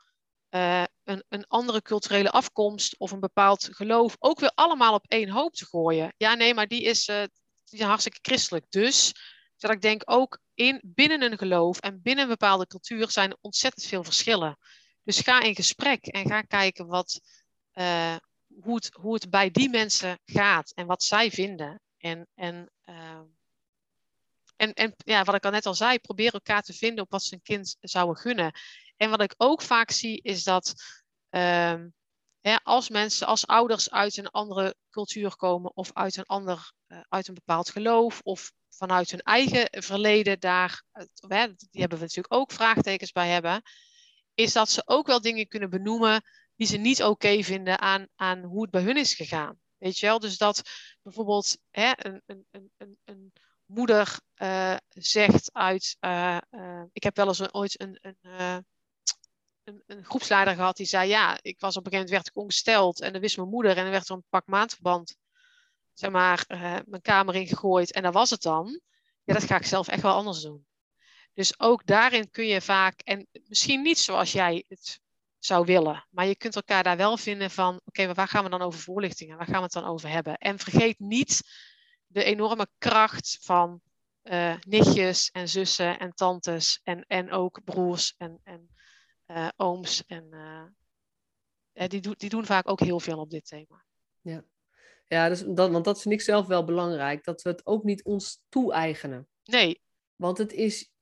uh, een, een andere culturele afkomst of een bepaald geloof ook weer allemaal op één hoop te gooien. Ja, nee, maar die is, uh, die is hartstikke christelijk. Dus dat ik denk ook in, binnen een geloof en binnen een bepaalde cultuur zijn ontzettend veel verschillen. Dus ga in gesprek en ga kijken wat, uh, hoe, het, hoe het bij die mensen gaat en wat zij vinden. En, en, uh, en, en ja, wat ik al net al zei, probeer elkaar te vinden op wat ze een kind zouden gunnen. En wat ik ook vaak zie is dat uh, als mensen, als ouders uit een andere cultuur komen of uit een ander, uh, uit een bepaald geloof of vanuit hun eigen verleden daar, die hebben we natuurlijk ook vraagtekens bij hebben, is dat ze ook wel dingen kunnen benoemen die ze niet oké vinden aan, aan hoe het bij hun is gegaan. Weet je wel? Dus dat bijvoorbeeld hè, een, een, een, een moeder uh, zegt uit. Ik heb wel eens ooit een, een, een, groepsleider gehad die zei: Ja, ik was op een gegeven moment werd ik ongesteld en dan wist mijn moeder en er werd er een pak maandverband zeg maar, uh, mijn kamer ingegooid en dat was het dan. Ja, dat ga ik zelf echt wel anders doen. Dus ook daarin kun je vaak, en misschien niet zoals jij het zou willen, maar je kunt elkaar daar wel vinden van, oké, waar gaan we dan over voorlichtingen? Waar gaan we het dan over hebben? En vergeet niet de enorme kracht van uh, nichtjes en zussen en tantes en, en ook broers en, en uh, ooms. En, uh, die, do die doen vaak ook heel veel op dit thema. Ja, ja, dus dat, want dat vind ik zelf wel belangrijk. Dat we het ook niet ons toe-eigenen. Nee. Want het is,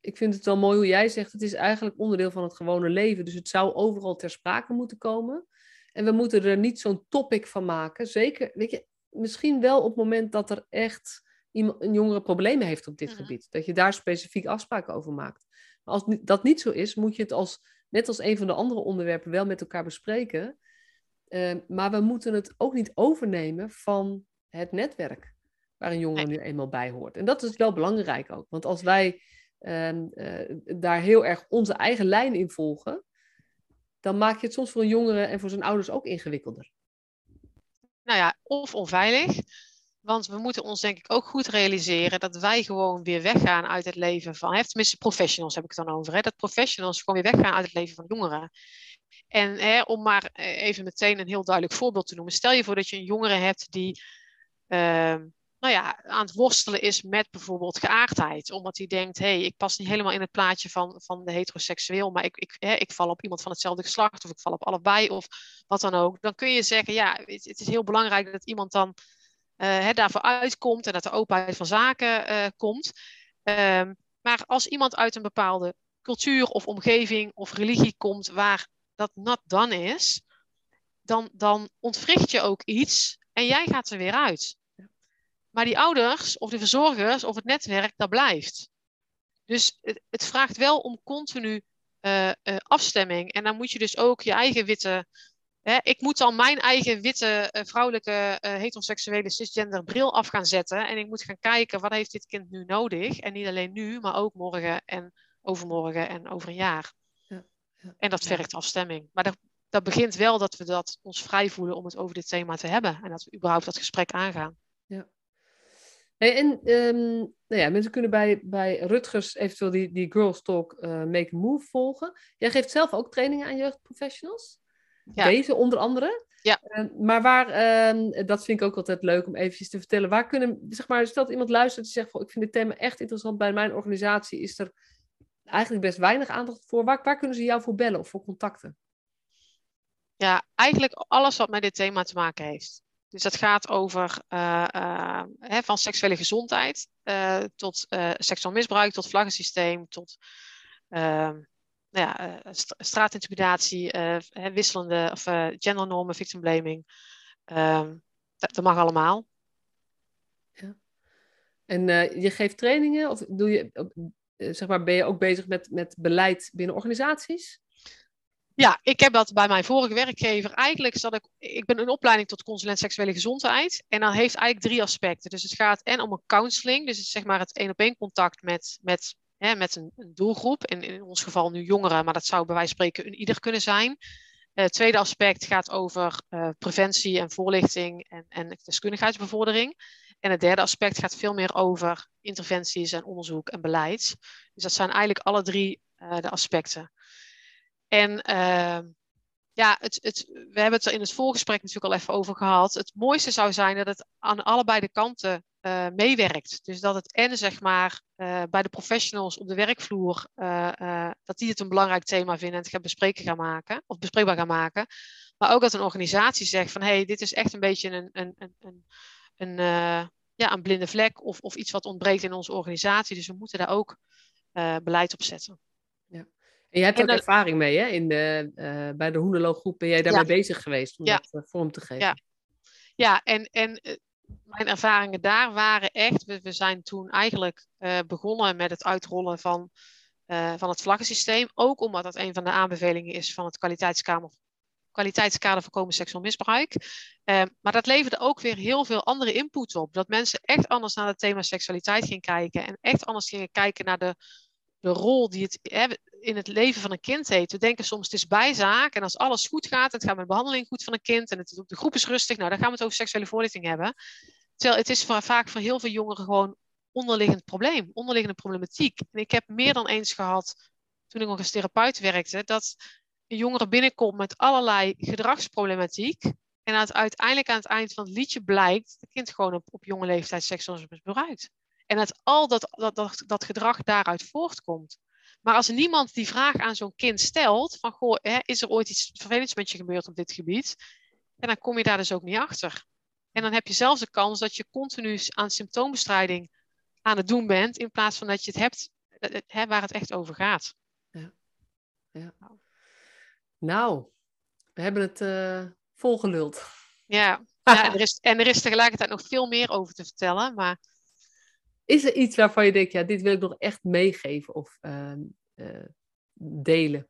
ik vind het wel mooi hoe jij zegt, het is eigenlijk onderdeel van het gewone leven. Dus het zou overal ter sprake moeten komen. En we moeten er niet zo'n topic van maken. Zeker, weet je, misschien wel op het moment dat er echt iemand, een jongere problemen heeft op dit mhm. gebied. Dat je daar specifiek afspraken over maakt. Maar als dat niet zo is, moet je het als, net als een van de andere onderwerpen wel met elkaar bespreken. Ehm, maar we moeten het ook niet overnemen van het netwerk. waar een jongere nu eenmaal bij hoort. En dat is wel belangrijk ook. Want als wij ehm, eh, daar heel erg onze eigen lijn in volgen, dan maak je het soms voor een jongere en voor zijn ouders ook ingewikkelder. Nou ja, of onveilig. Want we moeten ons denk ik ook goed realiseren dat wij gewoon weer weggaan uit het leven van, hè, tenminste professionals heb ik het dan over, hè, dat professionals gewoon weer weggaan uit het leven van jongeren. En hè, om maar eh, even meteen een heel duidelijk voorbeeld te noemen. Stel je voor dat je een jongere hebt die uh, nou ja, aan het worstelen is met bijvoorbeeld geaardheid. Omdat hij denkt, hé, hey, ik pas niet helemaal in het plaatje van, van de heteroseksueel, maar ik, ik, hè, ik val op iemand van hetzelfde geslacht of ik val op allebei of wat dan ook. Dan kun je zeggen, ja, het is heel belangrijk dat iemand dan uh, daarvoor uitkomt en dat de openheid van zaken uh, komt. Um, maar als iemand uit een bepaalde cultuur of omgeving of religie komt waar dat nat dan is, dan, dan ontwricht je ook iets en jij gaat er weer uit. Maar die ouders of de verzorgers of het netwerk, dat blijft. Dus het, het vraagt wel om continu uh, afstemming. En dan moet je dus ook je eigen witte. Hè, ik moet dan mijn eigen witte, uh, vrouwelijke, heteroseksuele, cisgender bril af gaan zetten. En ik moet gaan kijken, wat heeft dit kind nu nodig? En niet alleen nu, maar ook morgen en overmorgen en over een jaar. Ja, ja, en dat vergt afstemming. Maar dat, dat begint wel dat we dat ons vrij voelen om het over dit thema te hebben. En dat we überhaupt dat gesprek aangaan. Ja. En um, nou ja, mensen kunnen bij, bij Rutgers eventueel die, die Girls Talk uh, Make a Move volgen. Jij geeft zelf ook trainingen aan jeugdprofessionals. Ja. Deze onder andere. Ja. Uh, maar waar, uh, dat vind ik ook altijd leuk om eventjes te vertellen. Waar kunnen, zeg maar, stel dat iemand luistert en zegt van ik vind dit thema echt interessant. Bij mijn organisatie is er eigenlijk best weinig aandacht voor. Waar, waar kunnen ze jou voor bellen of voor contacten? Ja, eigenlijk alles wat met dit thema te maken heeft. Dus dat gaat over uh, uh, hè, van seksuele gezondheid uh, tot seksueel misbruik, tot vlaggensysteem, tot ehm, nou ja, st straatintimidatie, wisselende of gendernormen, victim blaming. Ehm, dat, dat, mag allemaal. Ja. En je geeft trainingen of doe je, zeg maar, ben je ook bezig met, met beleid binnen organisaties? Ja, ik heb dat bij mijn vorige werkgever. Eigenlijk zat ik, ik ben een opleiding tot consulent seksuele gezondheid. En dan heeft eigenlijk drie aspecten. Dus het gaat en om een counseling, dus het is zeg maar het één op één contact met, met, met een, een, doelgroep. In, in ons geval nu jongeren, maar dat zou bij wijze van spreken een ieder kunnen zijn. Uh, het tweede aspect gaat over uh, preventie en voorlichting en, en deskundigheidsbevordering. En het derde aspect gaat veel meer over interventies en onderzoek en beleid. Dus dat zijn eigenlijk alle drie uh, de aspecten. En uh, ja, het, het, we hebben het er in het voorgesprek natuurlijk al even over gehad. Het mooiste zou zijn dat het aan allebei de kanten uh, meewerkt. Dus dat het en zeg maar uh, bij de professionals op de werkvloer, uh, dat die het een belangrijk thema vinden en het gaan bespreken gaan maken, of bespreekbaar gaan maken. Maar ook dat een organisatie zegt van hé, hey, dit is echt een beetje een, een, een, een, een ja, een blinde vlek of, of iets wat ontbreekt in onze organisatie. Dus we moeten daar ook beleid op zetten. En jij hebt en ook ervaring mee, hè? In de, uh, bij de Hoenelo groep ben jij daarmee ja. bezig geweest om ja. dat uh, vorm te geven. Ja, ja en, en uh, mijn ervaringen daar waren echt... We, we zijn toen eigenlijk begonnen met het uitrollen van, van het vlaggensysteem. Ook omdat dat een van de aanbevelingen is van het kwaliteitskamer, kwaliteitskader voorkomen seksueel misbruik. maar dat leverde ook weer heel veel andere input op. Dat mensen echt anders naar het thema seksualiteit gingen kijken. En echt anders gingen kijken naar de de rol die het hè, in het leven van een kind heeft. We denken soms het is bijzaak en als alles goed gaat, het gaat met de behandeling goed van een kind en het, de groep is rustig, nou dan gaan we het over seksuele voorlichting hebben. Terwijl het is vaak voor heel veel jongeren gewoon onderliggend probleem, onderliggende problematiek. En ik heb meer dan eens gehad, toen ik nog als therapeut werkte, dat een jongere binnenkomt met allerlei gedragsproblematiek. En dat uiteindelijk aan het eind van het liedje blijkt dat het kind gewoon op, op jonge leeftijd seksueel misbruikt. En dat al dat, dat, dat, dat gedrag daaruit voortkomt. Maar als niemand die vraag aan zo'n kind stelt, van goh, hè, is er ooit iets vervelends met je gebeurd op dit gebied? En dan kom je daar dus ook niet achter. En dan heb je zelfs de kans dat je continu aan symptoombestrijding aan het doen bent, in plaats van dat je het hebt hè, waar het echt over gaat. Ja. ja. Nou, we hebben het uh, volgeluld. Ja, ja en, er is, en er is tegelijkertijd nog veel meer over te vertellen, maar is er iets waarvan je denkt, ja, dit wil ik nog echt meegeven of uh, uh, delen?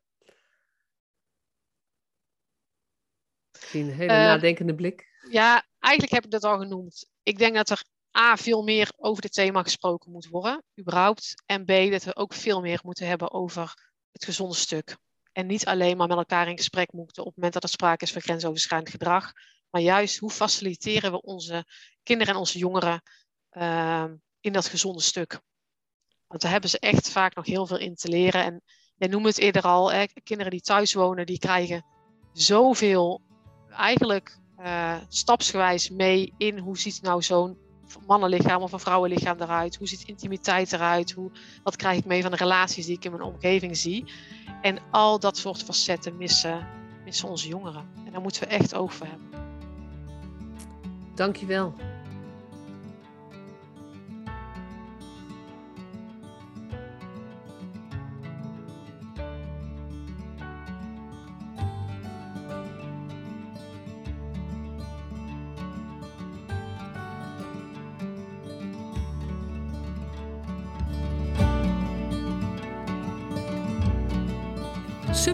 Misschien een hele uh, nadenkende blik. Ja, eigenlijk heb ik dat al genoemd. Ik denk dat er A, veel meer over dit thema gesproken moet worden, überhaupt. En B, dat we ook veel meer moeten hebben over het gezonde stuk. En niet alleen maar met elkaar in gesprek moeten op het moment dat er sprake is van grensoverschrijdend gedrag. Maar juist hoe faciliteren we onze kinderen en onze jongeren uh, in dat gezonde stuk. Want daar hebben ze echt vaak nog heel veel in te leren. En jij noemde het eerder al, hè, kinderen die thuis wonen, die krijgen zoveel eigenlijk uh, stapsgewijs mee in hoe ziet nou zo'n mannenlichaam of een vrouwenlichaam eruit? Hoe ziet intimiteit eruit? Hoe, wat krijg ik mee van de relaties die ik in mijn omgeving zie? En al dat soort facetten missen, missen onze jongeren. En daar moeten we echt oog voor hebben. Dankjewel.